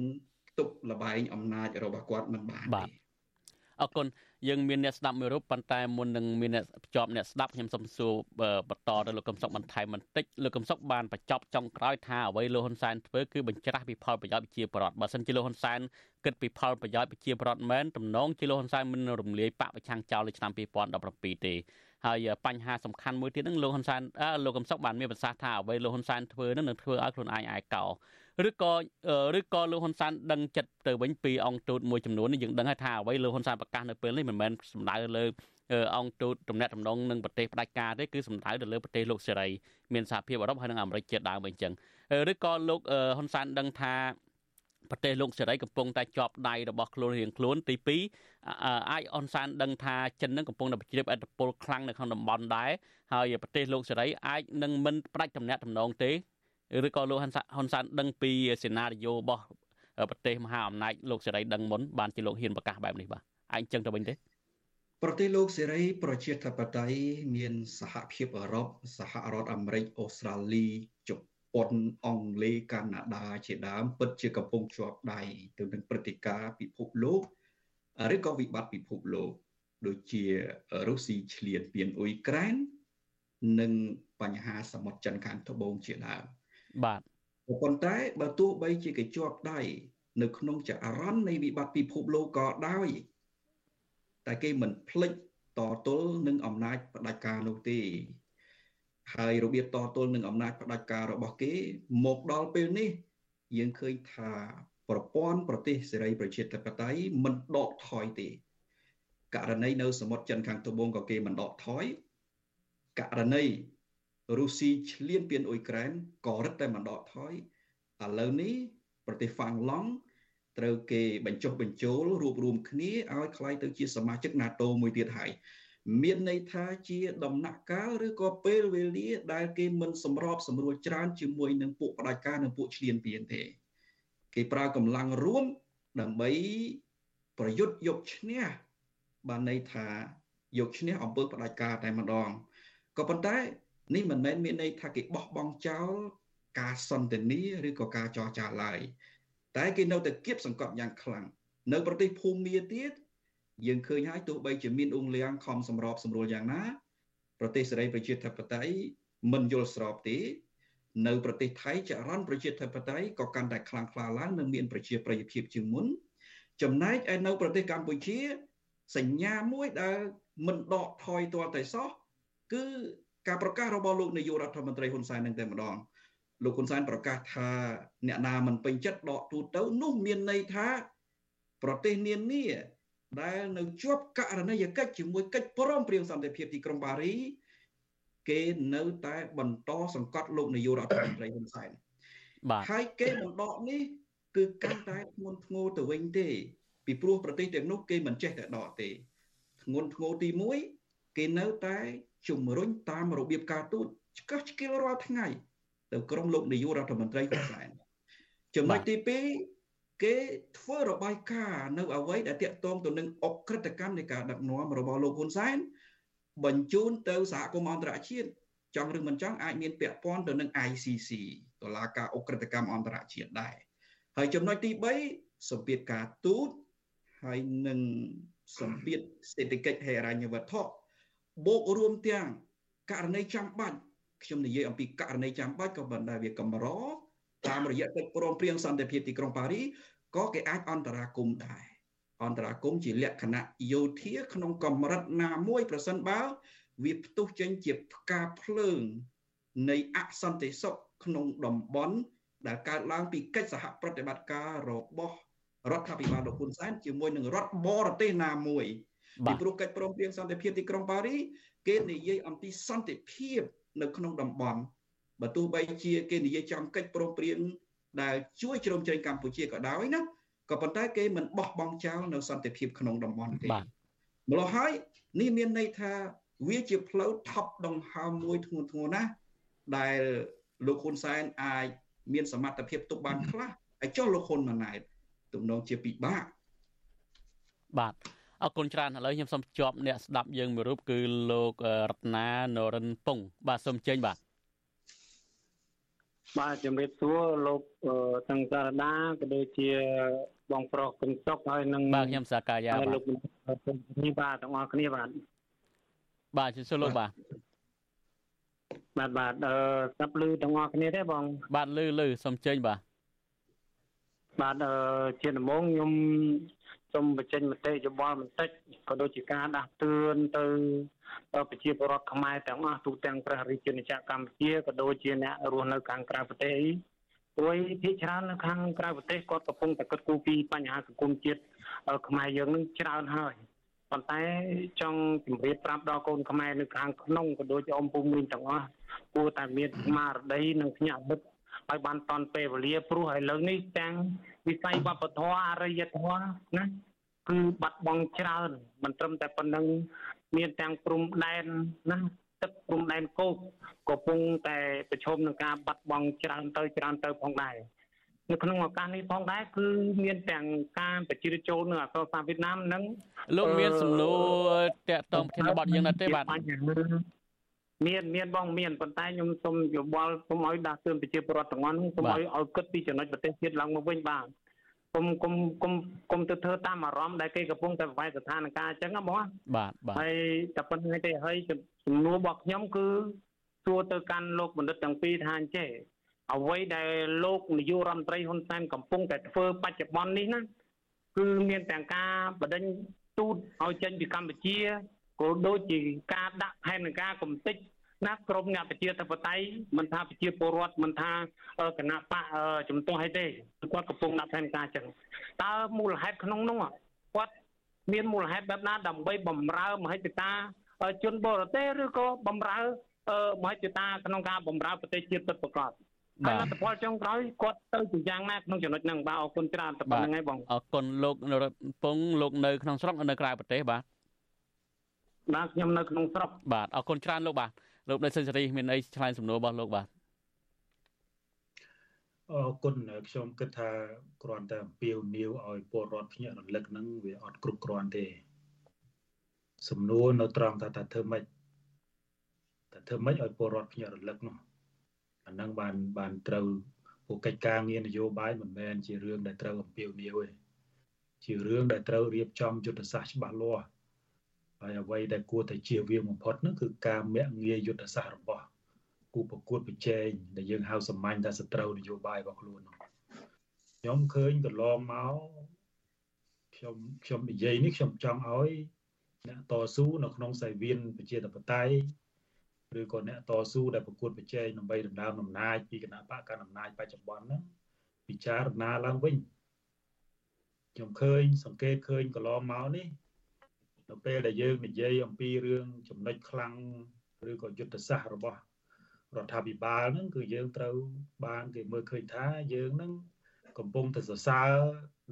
ទប់លបែងអំណាចរបស់គាត់មិនបានទេ អរគុណយើងមានអ្នកស្ដាប់មួយរូបប៉ុន្តែមុននឹងមានអ្នកភ្ជាប់អ្នកស្ដាប់ខ្ញុំសូមសួរបន្តទៅលោកកឹមសុខបន្ថែមបន្តិចលោកកឹមសុខបានបញ្ចប់ចុងក្រោយថាអ្វីលោកហ៊ុនសែនធ្វើគឺបញ្ច្រាស់ពីផលប្រយោជន៍ប្រជាពលរដ្ឋបើសិនជាលោកហ៊ុនសែនគិតពីផលប្រយោជន៍ប្រជាពលរដ្ឋមែនទំនងជាលោកហ៊ុនសែនមិនរំលាយបកប្រឆាំងចោលនៅឆ្នាំ2017ទេហើយបញ្ហាសំខាន់មួយទៀតហ្នឹងលោកហ៊ុនសែនលោកកឹមសុខបានមានប្រសាសន៍ថាអ្វីលោកហ៊ុនសែនធ្វើហ្នឹងនឹងធ្វើឲ្យខ្លួនឯងឯកោ ឬក៏ឬក៏លោកហ៊ុនសែនដឹងចិត្តទៅវិញពីអង្គទូតមួយចំនួននេះយើងដឹងហើយថាអ្វីលោកហ៊ុនសែនប្រកាសនៅពេលនេះមិនមែនសំដៅលើអង្គទូតទំនាក់ទំនងនឹងប្រទេសផ្ដាច់ការទេគឺសំដៅទៅលើប្រទេសលោកសេរីមានសហភាពអឺរ៉ុបហើយនិងអាមេរិកជាដើមអញ្ចឹងឬក៏លោកហ៊ុនសែនដឹងថាប្រទេសលោកសេរីកំពុងតែជាប់ដៃរបស់ខ្លួនរៀងខ្លួនទី2អាចអនសានដឹងថាចិននឹងកំពុងតែជ្រាបអធិបុលខ្លាំងនៅក្នុងតំបន់ដែរហើយប្រទេសលោកសេរីអាចនឹងមិនផ្ដាច់តំណែងតំណងទេ ឬក៏លោកហ៊ុនហ៊ុនសែនដឹងពីសេណារីយ៉ូរបស់ប្រទេសមហាអំណាចលោកសេរីដឹងមុនបានជាលោកហ៊ានប្រកាសបែបនេះបាទអាចចឹងទៅវិញទេប្រទេសលោកសេរីប្រជាធិបតេយ្យមានសហភាពអឺរ៉ុបសហរដ្ឋអាមេរិកអូស្ត្រាលីជប៉ុនអង់គ្លេសកាណាដាជាដើមពិតជាកំពុងជាប់ដៃទៅនឹងព្រឹត្តិការណ៍ពិភពលោកឬក៏វិបត្តិពិភពលោកដូចជារុស្ស៊ីឈ្លានពានអ៊ុយក្រែននិងបញ្ហាសមុទ្រចិនខាងត្បូងជាដើម បាទប៉ុន្តែបើទោះបីជាគេជាប់ដៃនៅក្នុងចរន្តនៃវិបត្តិពិភពលោកក៏ដោយតែគេមិនភ្លេចតទល់នឹងអំណាចផ្ដាច់ការនោះទេហើយរបៀបតទល់នឹងអំណាចផ្ដាច់ការរបស់គេ មកដល់ពេលនេះយើងឃើញថាប្រព័ន្ធប្រទេសសេរីប្រជាធិបតេយ្យមិនដកថយទេករណីនៅសមុទ្រចិនខាងត្បូងក៏គេមិនដកថយករណី រុស្ស៊ីឈ្លានពានអ៊ុយក្រែនក៏រឹតតែមិនដកថយឥឡូវនេះប្រទេសហ្វាំងឡង់ត្រូវគេបញ្ចុះបញ្ចូលរួបរวมគ្នាឲ្យคล้ายទៅជាសមាជិក NATO មួយទៀតហើយមានន័យថាជាដំណាក់កាលឬក៏ពេលវេលាដែលគេមិនសម្របសម្រួលច្រើនជាមួយនឹងពួកផ្ដាច់ការនិងពួកឈ្លានពានទេ គេប្រើកម្លាំងរួមដើម្បីប្រយុទ្ធយកឈ្នះបានន័យថាយកឈ្នះអំពើផ្ដាច់ការតែម្ដងក៏ប៉ុន្តែ នេះមិនមែនមានន័យថាគេបោះបង់ចោលការសន្ទនាឬក៏ការចរចាឡើយតែគេនៅតែគៀបសង្កត់យ៉ាងខ្លាំងនៅប្រទេសភូមាទៀតយើងឃើញហើយទោះបីជាមានអ៊ុងលៀងខំសម្របសម្រួលយ៉ាងណា ប្រទេសសេរីប្រជាធិបតេយ្យមិនយល់ស្របទេ នៅប្រទេសថៃចរន្តប្រជាធិបតេយ្យក៏កាន់តែខ្លាំងក្លាឡើងនិងមានប្រជាប្រិយភាពជាងមុនចំណែកឯនៅប្រទេសកម្ពុជា សញ្ញាមួយដែលមិនដកថយទាល់តែសោះគឺ ការប្រកាសរបស់លោកនាយករដ្ឋមន្ត្រីហ៊ុនសែននឹងតែម្ដងលោកហ៊ុនសែនប្រកាសថាអ្នកណាមិនពេញចិត្តដកទូទៅនោះមានន័យថាប្រទេសនានាដែលនៅជាប់ករណីយកិច្ចជាមួយកិច្ចព្រមព្រៀងសន្តិភាពទីក្រុងប៉ារីគេនៅតែបន្តសង្កត់លោកនាយករដ្ឋមន្ត្រីហ៊ុនសែនបាទហើយគេមិនដកនេះគឺកាន់តែធ្ងន់ធ្ងរទៅវិញទេ ពីព្រោះប្រទេសទាំងនោះគេមិនចេះតែដកទេធ្ងន់ធ្ងរទី1គេនៅតែ ជំរុញតាមរបៀបការទូតឆ្កឹះឆ្កៀលរាល់ថ្ងៃ ទៅក្រុមលោកនាយករដ្ឋមន្ត្រីហ៊ុនសែនចំណុចទី2គេធ្វើរបាយការណ៍នៅអ្វីដែលតាក់ទងទៅនឹងអក្រិតកម្មនៃការដឹកនាំរបស់លោកហ៊ុនសែនបញ្ជូនទៅសហគមន៍អន្តរជាតិចង់ឬមិនចង់អាចមានពាក់ព័ន្ធទៅនឹង ICC តុលាការអក្រិតកម្មអន្តរជាតិដែរហើយចំណុចទី3សម្ពាធការទូតហើយនឹងសម្ពាធសេដ្ឋកិច្ចហិរញ្ញវត្ថុ បូករួមទាំងករណីចាំបាច់ខ្ញុំនិយាយអំពីករណីចាំបាច់ក៏ប៉ុន្តែវាកម្រតាមរយៈកិច្ចព្រមព្រៀងសន្តិភាពទីក្រុងប៉ារីក៏គេអាចអន្តរាគមដែរអន្តរាគមជាលក្ខណៈយោធាក្នុងកម្រិតណាមួយប្រសិនបើវាផ្ទុះចេញជាផ្កាភ្លើងនៃអសន្តិសុខក្នុងតំបន់ដែលកើតឡើងពីកិច្ចសហប្រតិបត្តិការរបស់រដ្ឋាភិបាលលោកហ៊ុនសែនជាមួយនឹងរដ្ឋបរទេសណាមួយ ពីព្រោះកិច្ចព្រមព្រៀងសន្តិភាពទីក្រុងប៉ារីគេនិយាយអំពីសន្តិភាពនៅក្នុងតំបន់បើទោះបីជាគេនិយាយចំកិច្ចព្រមព្រៀងដែលជួយជ្រោមជ្រែងកម្ពុជាក៏ដោយណាក៏ប៉ុន្តែគេមិនបោះបង់ចោលនៅសន្តិភាពក្នុងតំបន់ទេម្ល៉េះហើយនេះមានន័យថាវាជាផ្លូវថប់ដង្ហើមមួយធ្ងន់ធ្ងរណាស់ដែលលោកហ៊ុនសែនអាចមានសមត្ថភាពទប់បានខ្លះហើយចុះលោកហ៊ុនម៉ាណែតទំនងជាពិបាកបាទ អរគុណច្រើនឥឡូវខ្ញុំសូមជួបអ្នកស្ដាប់យើងមួយរូបគឺលោករតនានរិនពងបាទសូមចេញបាទបាទជំរាបសួរលោកទាំងសារដាក៏ដូចជាបងប្រុសកឹមសុកហើយនឹងបាទខ្ញុំសាកាយាបាទលោកនេះបាទទាំងអស់គ្នាបាទបាទជំរាបសួរលោកបាទបាទបាទអឺស្ដាប់ឮទាំងអស់គ្នាទេបង បាទឮឮសូមចេញបាទបាទអឺជាដំបូងខ្ញុំ សូមបញ្ចេញមតិយោបល់បន្តិចក៏ដូចជាការដាស់តឿនទៅប្រជាពលរដ្ឋខ្មែរទាំងអស់ទូទាំងព្រះរាជាណាចក្រកម្ពុជាក៏ដូចជាអ្នករស់នៅខាងក្រៅប្រទេសអីព្រោះភាគច្រើននៅខាងក្រៅប្រទេសគាត់កំពុងតែគិតគូរពីបញ្ហាសង្គមជាតិខ្មែរយើងនឹងច្រើនហើយប៉ុន្តែចង់ជម្រាបប្រាប់ដល់កូនខ្មែរនៅខាងក្នុងក៏ដូចជាអ៊ំពូមីងទាំងអស់គួរតែមានស្មារតីនិងភ្ញាក់មុខឲ្យបានតន់ពេលវេលាព្រោះឥឡូវនេះទាំង វិស័យវប្បធម៌អរិយធម៌ណាគឺបាត់បង់ច្រើនមិនត្រឹមតែប៉ុណ្្នឹងមានទាំងព្រំដែនណាទឹកព្រំដែនគោកកំពុងតែប្រឈមនឹងការបាត់បង់ច្រើនទៅច្រើនទៅផងដែរនៅក្នុងឱកាសនេះផងដែរគឺមានទាំងការបញ្ជាចូលនៅអក្សរសាស្ត្រវៀតណាមនិងលោកមានសំណួរតាក់ទងប្រធានបទយើងដែរទេបាទ មានមានបងមានប៉ុន្តែខ្ញុំសូមយោបល់សូមឲ្យដាស់តឿនប្រជាពលរដ្ឋទាំងអស់នោះសូមឲ្យឲ្យគិតពីចំណុចប្រទេសជាតិឡើងមកវិញបាទគុំគុំគុំគុំទៅធ្វើតាមអារម្មណ៍ដែលគេកំពុងតែប្រវាយស្ថានភាពអញ្ចឹងណាបងបាទបាទហើយតែប៉ុណ្្នឹងទេហើយសំណួររបស់ខ្ញុំគឺសួរទៅកាន់លោកបណ្ឌិតទាំងពីរថាអញ្ចេះអ្វីដែលលោកនាយករដ្ឋមន្ត្រីហ៊ុនសែនកំពុងតែធ្វើបច្ចុប្បន្ននេះណាគឺមានទាំងការបដិញទូតឲ្យចេញពីកម្ពុជា ក៏ដូចជាការដាក់ផែនការកំតិចណាក្រមអ្នកប្រជាធិបតេយ្យមិនថាប្រជាពលរដ្ឋមិនថាគណៈបកជំទាស់អីទេគាត់កំពុងដាក់ផែនការចឹងតើមូលហេតុក្នុងនោះគាត់មានមូលហេតុបែបណាដើម្បីបំរើមហិច្ឆតាជនបរទេសឬក៏បំរើមហិច្ឆតាក្នុងការបំរើប្រទេសជាតិពិតប្រាកដហើយលទ្ធផលចុងក្រោយគាត់ទៅជាយ៉ាងណាក្នុងចំណុចហ្នឹងបាទអរគុណច្រើនតែប៉ុណ្្នឹងឯងបងអរគុណលោកនរពងលោកនៅក្នុងស្រុកនៅក្រៅប្រទេសបាទ បាទខ្ញុំនៅក្នុងស្រុកបាទអរគុណច្រើនលោកបាទលោកនៅសិនសេរីមានអីឆ្លើយសំណួររបស់លោកបាទអរគុណខ្ញុំគិតថាគ្រាន់តែអំពាវនាវឲ្យពលរដ្ឋភ្ញាក់រលឹកហ្នឹងវាអត់គ្រប់គ្រាន់ទេ សំណួរនៅត្រង់ថាតើធ្វើម៉េចតើធ្វើម៉េចឲ្យពលរដ្ឋភ្ញាក់រលឹកនោះអាហ្នឹងបានបានត្រូវពួកកិច្ចការងារនយោបាយមិនមែនជារឿងដែលត្រូវអំពាវនាវទេជារឿងដែលត្រូវរៀបចំយុទ្ធសាស្ត្រច្បាស់លាស់ ហើយអ្វីដែលគួរតែជៀសវាងបំផុតនោះគឺការមាក់ងាយយុទ្ធសាស្ត្ររបស់គូប្រកួតប្រជែងដែលយើងហៅសាមញ្ញថាសត្រូវនយោបាយរបស់ខ្លួននោះខ្ញុំឃើញកន្លងមកខ្ញុំខ្ញុំនិយាយនេះខ្ញុំចង់ឲ្យអ្នកតស៊ូនៅក្នុងសាយវៀនប្រជាធិបតេយ្យឬក៏អ្នកតស៊ូដែលប្រកួតប្រជែងដើម្បីដណ្ដើមអំណាចពីគណៈបកកណ្ដាលអំណាចបច្ចុប្បន្នហ្នឹងពិចារណាឡើងវិញខ្ញុំឃើញសង្កេតឃើញកន្លងមកនេះ នៅពេលដែលយើងនិយាយអំពីរឿងចំណុចខ្លាំងឬក៏យុទ្ធសាស្ត្ររបស់រដ្ឋាភិបាលហ្នឹងគឺយើងត្រូវបានគេមើលឃើញថាយើងហ្នឹងកំពុងតែសរសើរ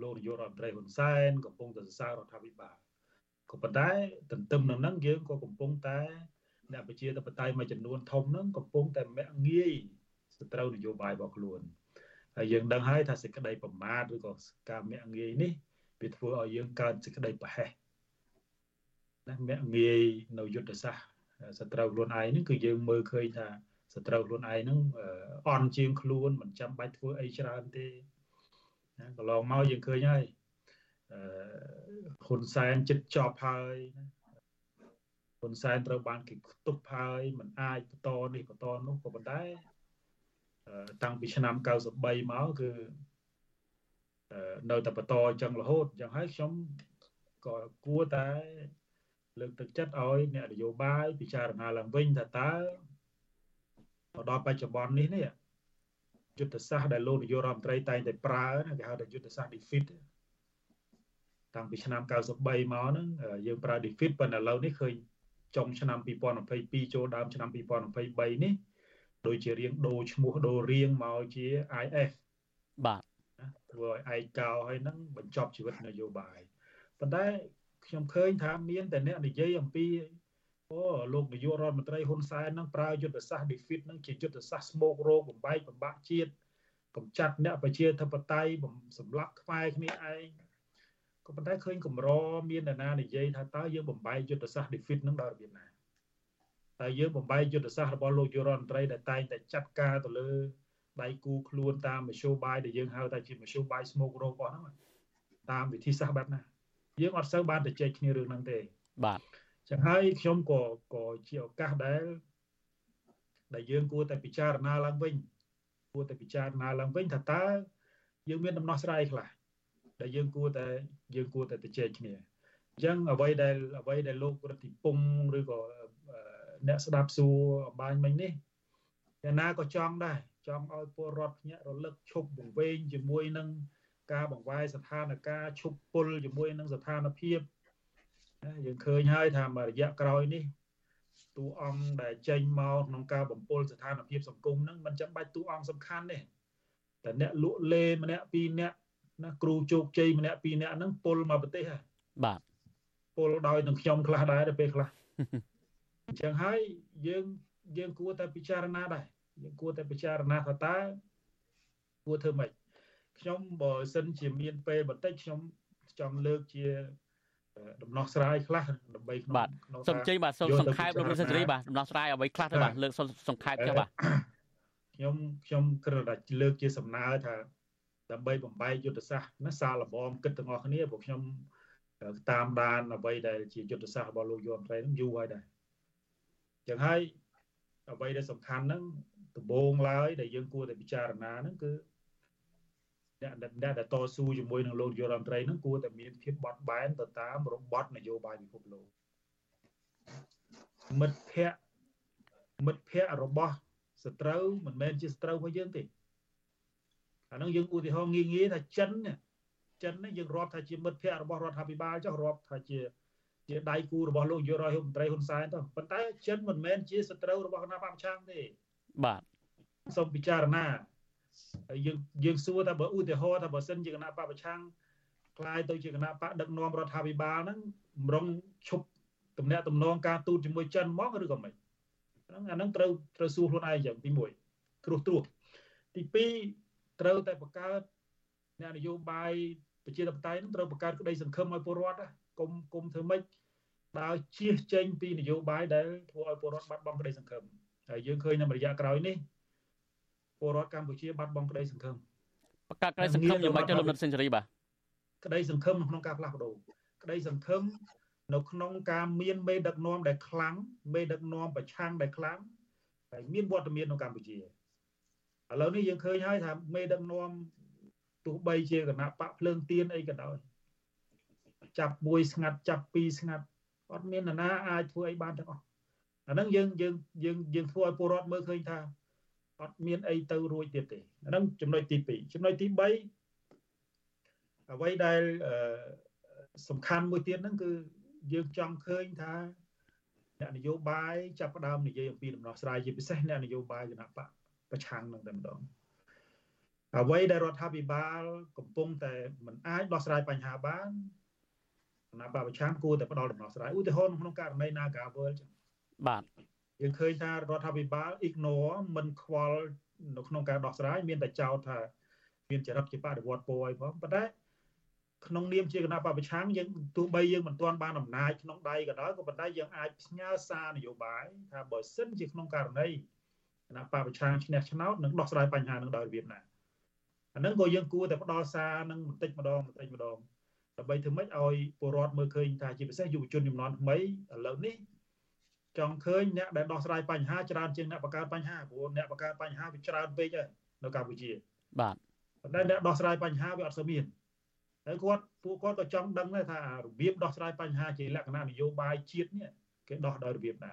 លោកនាយករដ្ឋមន្ត្រីហ៊ុនសែនកំពុងតែសរសើររដ្ឋាភិបាលក៏ប៉ុន្តែទន្ទឹមនឹងហ្នឹងយើងក៏កំពុងតែអ្នកប្រជាធិបតេយ្យមួយចំនួនធំហ្នឹងកំពុងតែមាក់ងាយសត្រូវនយោបាយរបស់ខ្លួនហើយយើងដឹងហើយថាសេចក្តីប្រមាថឬក៏ការមាក់ងាយនេះវាធ្វើឲ្យយើងកើតសេចក្តីប្រហែសណា មាក់ងាយនៅយុទ្ធសាស្ត្រសត្រូវខ្លួនឯងហ្នឹងគឺយើងមើលឃើញថាសត្រូវខ្លួនឯងហ្នឹងអន់ជាងខ្លួនមិនចាំបាច់ធ្វើអីច្រើនទេណាកន្លងមកយើងឃើញហើយអឺហ៊ុនសែនចិត្តចប់ហើយណាហ៊ុនសែនត្រូវបានគេខ្ទប់ហើយមិនអាចបន្តនេះបន្តនោះក៏ប៉ុន្តែតាំងពីឆ្នាំ93មកគឺនៅតែបន្តអញ្ចឹងរហូតអញ្ចឹងហើយខ្ញុំក៏គួរតែ លើកទឹកចិត្តឲ្យអ្នកនយោបាយពិចារណាឡើងវិញថាតើមកដល់បច្ចុប្បន្ននេះនេះយុទ្ធសាស្ត្រដែលលោកនាយករដ្ឋមន្ត្រីតែងតែប្រើគេហៅថាយុទ្ធសាស្ត្រ defeat តាំងពីឆ្នាំ93មកហ្នឹងយើងប្រើ defeat ប៉ុន្តែឥឡូវនេះឃើញចុងឆ្នាំ2022ចូលដើមឆ្នាំ2023នេះដូចជារៀងដូរឈ្មោះដូររៀងមកជា IF បាទធ្វើឲ្យឯកោហើយហ្នឹងបញ្ចប់ជីវិតនយោបាយប៉ុន្តែ ខ្ញុំឃើញថាមានតែអ្នកនិយាយអំពីអូលោកនាយករដ្ឋមន្ត្រីហ៊ុនសែននឹងប្រើយុទ្ធសាស្ត្រ defeat នឹងជាយុទ្ធសាស្ត្រស្មោករោគបំបែកបំបាក់ជាតិកំចាត់អ្នកប្រជាធិបតេយ្យសម្លាប់ខ្មែរគ្នាឯងក៏ប៉ុន្តែឃើញកម្រមាននរណានិយាយថាតើយើងបំបែកយុទ្ធសាស្ត្រ defeat នឹងដល់របៀបណាតើយើងបំបែកយុទ្ធសាស្ត្ររបស់លោកយុរដ្ឋមន្ត្រីដែលតែងតែចាត់ការទៅលើដៃគូខ្លួនតាមមធ្យោបាយដែលយើងហៅថាជាមធ្យោបាយស្មោករោគអស់ហ្នឹងតាមវិធីសាស្ត្របែបណា យើងអត់សូវបានទៅជែកគ្នារឿងហ្នឹងទេបាទចឹងហើយខ្ញុំក៏ក៏ជាឱកាសដែលដែលយើងគួរតែពិចារណាឡើងវិញគួរតែពិចារណាឡើងវិញថាតើយើងមានដំណោះស្រាយខ្លះដែលយើងគួរតែយើងគួរតែទៅជែកគ្នាអញ្ចឹងអ្វីដែលអ្វីដែលលោករដ្ឋិពងឬក៏អ្នកស្ដាប់សួរអបាញ់មិញនេះអ្នកណាក៏ចង់ដែរចង់ឲ្យពលរដ្ឋភ្ញាក់រលឹកឈប់វង្វេងជាមួយនឹង ការបង្វែរស្ថានភាពឈប់ពុលជាមួយនឹងស្ថានភាពយើងឃើញហើយថាមួយរយៈក្រោយនេះតួអង្គដែលចេញមកក្នុងការបំពល់ស្ថានភាពសង្គមហ្នឹងมันចាំបាច់តួអង្គសំខាន់ទេតែអ្នកលក់លេម្នាក់ពីរនាក់ណាគ្រូជោគជ័យម្នាក់ពីរនាក់ហ្នឹងពុលមកប្រទេសហើយបាទពុលដោយនឹងខ្ញុំខ្លះដែរទៅពេលខ្លះអញ្ចឹងហើយយើងយើងគួរតែពិចារណាដែរយើងគួរតែពិចារណាថាតើគួរធ្វើម៉េច ខ្ញុំបើសិនជាមានពេលបន្តិចខ្ញុំចង់លើកជាដំណោះស្រាយខ្លះដើម្បីក្នុងបាទសូមជ័យបាទសូមសង្ខេបលោករដ្ឋសេរីបាទដំណោះស្រាយអ្វីខ្លះទៅបាទលើកសង្ខេបចុះបាទខ្ញុំខ្ញុំគ្រាន់តែលើកជាសំណើថាដើម្បីបំបែកយុទ្ធសាស្ត្រណាសាលបងគិតទាំងអស់គ្នាពួកខ្ញុំតាមដានអ្វីដែលជាយុទ្ធសាស្ត្ររបស់លោកយមត្រីនឹងយូរហើយដែរចឹងហើយអ្វីដែលសំខាន់ហ្នឹងដំបូងឡើយដែលយើងគួរតែពិចារណាហ្នឹងគឺ អ្នកអ្នកដែលតស៊ូជាមួយនឹងលោកយុរដ្ឋមន្ត្រីហ្នឹងគួរតែមានភាពបត់បែនទៅតាមរបបនយោបាយពិភពលោកមិត្តភ័ក្តិមិត្តភ័ក្តិរបស់សត្រូវមិនមែនជាសត្រូវរបស់យើងទេអាហ្នឹងយើងឧទាហរណ៍ងាយងាយថាចិនចិននេះយើងរាប់ថាជាមិត្តភ័ក្តិរបស់រដ្ឋាភិបាលចុះរាប់ថាជាជាដៃគូរបស់លោកយុរដ្ឋមន្ត្រីហ៊ុនសែនទៅប៉ុន្តែចិនមិនមែនជាសត្រូវរបស់គណៈបព្វឆាំងទេបាទសូមពិចារណាហើ យើងយើងសួរថាបើឧទាហរណ៍ថាបើសិនជាគណៈបពប្រឆាំងខ្លាយទៅជាគណៈបកដឹកនាំរដ្ឋាភិបាលហ្នឹងម្រងឈប់តំណែងតំណងការទូតជាមួយចិនមកឬក៏មិនហ្នឹងអាហ្នឹងត្រូវត្រូវសួរខ្លួនឯងចឹងទី1ត្រួសត្រាសទី2ត្រូវតែបង្កើតអ្នកនយោបាយប្រជាធិបតេយ្យនឹងត្រូវបង្កើតក្តីសង្ឃឹមឲ្យពលរដ្ឋគុំគុំធ្វើម៉េចដើរជៀសចេញពីនយោបាយដែលធ្វើឲ្យពលរដ្ឋបាត់បង់ក្តីសង្ឃឹមហើយយើងឃើញនៅរយៈក្រោយនេះ ពលរដ្ឋកម្ពុជាបាត់បង់ក្តីសង្ឃឹមបង្កើតក្តីសង្ឃឹមយ៉ាងម៉េចទៅលោកនិតសេនស៊ូរីបាទក្តីសង្ឃឹមក្នុងការផ្លាស់ប្ដូរក្តីសង្ឃឹមនៅក្នុងការមានមេដឹកនាំដែលខ្លាំងមេដឹកនាំប្រឆាំងដែលខ្លាំងហើយមានវត្តមាននៅកម្ពុជាឥឡូវនេះយើងឃើញហើយថាមេដឹកនាំទោះបីជាគណៈបកភ្លើងទៀនអីក៏ដោយចាប់មួយស្ងាត់ចាប់ពីរស្ងាត់អត់មាននរណាអាចធ្វើអីបានទាំងអស់អាហ្នឹងយើងយើងយើងយើងធ្វើឲ្យពលរដ្ឋមើលឃើញថា អត់មានអីទៅរួចទៀតទេហ្នឹងចំណុចទី2ចំណុចទី3អ្វីដែលសំខាន់មួយទៀតហ្នឹងគឺយើងចង់ឃើញថាអ្នកនយោបាយចាប់ផ្ដើមនិយាយអំពីដំណោះស្រាយជាពិសេសអ្នកនយោបាយគណៈបកប្រឆាំងនឹងតែម្ដងអ្វីដែលរដ្ឋាភិបាលកំពុងតែមិនអាចដោះស្រាយបញ្ហាបានគណៈបកប្រឆាំងគួរតែផ្ដល់ដំណោះស្រាយឧទាហរណ៍ក្នុងករណី Nagawal ចឹងបាទ យើងឃើញថារដ្ឋាភិបាល ignore មិនខ្វល់នៅក្នុងការដោះស្រាយមានតែចោទថាមានចរិតជាបដិវត្តពរអីផងប៉ុន្តែក្នុងនាមជាគណៈបព្វឆាំងយើងទោះបីយើងមិនទាន់បានអំណាចក្នុងដៃក៏ដោយក៏ប៉ុន្តែយើងអាចផ្ញើសារនយោបាយថាបើសិនជាក្នុងករណីគណៈបព្វឆាំងឈ្នះឆ្នោតនឹងដោះស្រាយបញ្ហានឹងដោយរបៀបណាអានឹងក៏យើងគួរតែផ្ដល់សារនឹងបន្តិចម្ដងបន្តិចម្ដងដើម្បីធ្វើម៉េចឲ្យពលរដ្ឋមើលឃើញថាជាពិសេសយុវជនចំនួនថ្មីឥឡូវនេះ ចង់ឃើញអ្នកដែលដោះស្រាយបញ្ហាច្រើនជាងអ្នកបង្កើតបញ្ហាព្រោះអ្នកបង្កើតបញ្ហាវាច្រើនពេកហើយនៅកម្ពុជាបាទប៉ុន្តែអ្នកដោះស្រាយបញ្ហាវាអត់សូវមានហើយគាត់ពួកគាត់ក៏ចង់ដឹងដែរថារបៀបដោះស្រាយបញ្ហាជាលក្ខណៈនយោបាយជាតិនេះគេដោះដោយរបៀបណា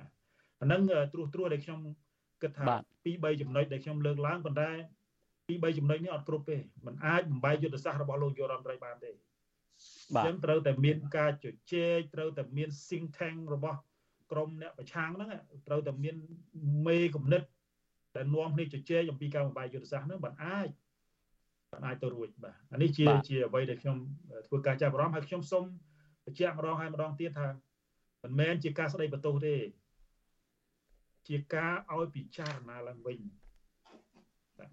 អាហ្នឹងត្រួសត្រួសដែលខ្ញុំគិតថាពីរ3ចំណុចដែលខ្ញុំលើកឡើងប៉ុន្តែពីរ3ចំណុចនេះអត់គ្រប់ទេมันអាចបំបែកយុទ្ធសាស្ត្ររបស់លោកយុរដ្ឋមន្ត្រីបានទេបាទអញ្ចឹងត្រូវតែមានការជជែកត្រូវតែមាន think tank របស់ ក្រមអ្នកប្រឆាំងហ្នឹងត្រូវតែមានមេគំនិតដែលនាំគ្នាជជែកអំពីការបំបាយយុទ្ធសាស្ត្រហ្នឹងបានអាចបានអាចទៅរួចបាទអានេះជាជាអ្វីដែលខ្ញុំធ្វើការចាប់អារម្មណ៍ហើយខ្ញុំសូមបញ្ជាក់ម្ដងហើយម្ដងទៀតថាមិនមែនជាការស្ដីបន្ទោសទេជាការឲ្យពិចារណាឡើងវិញ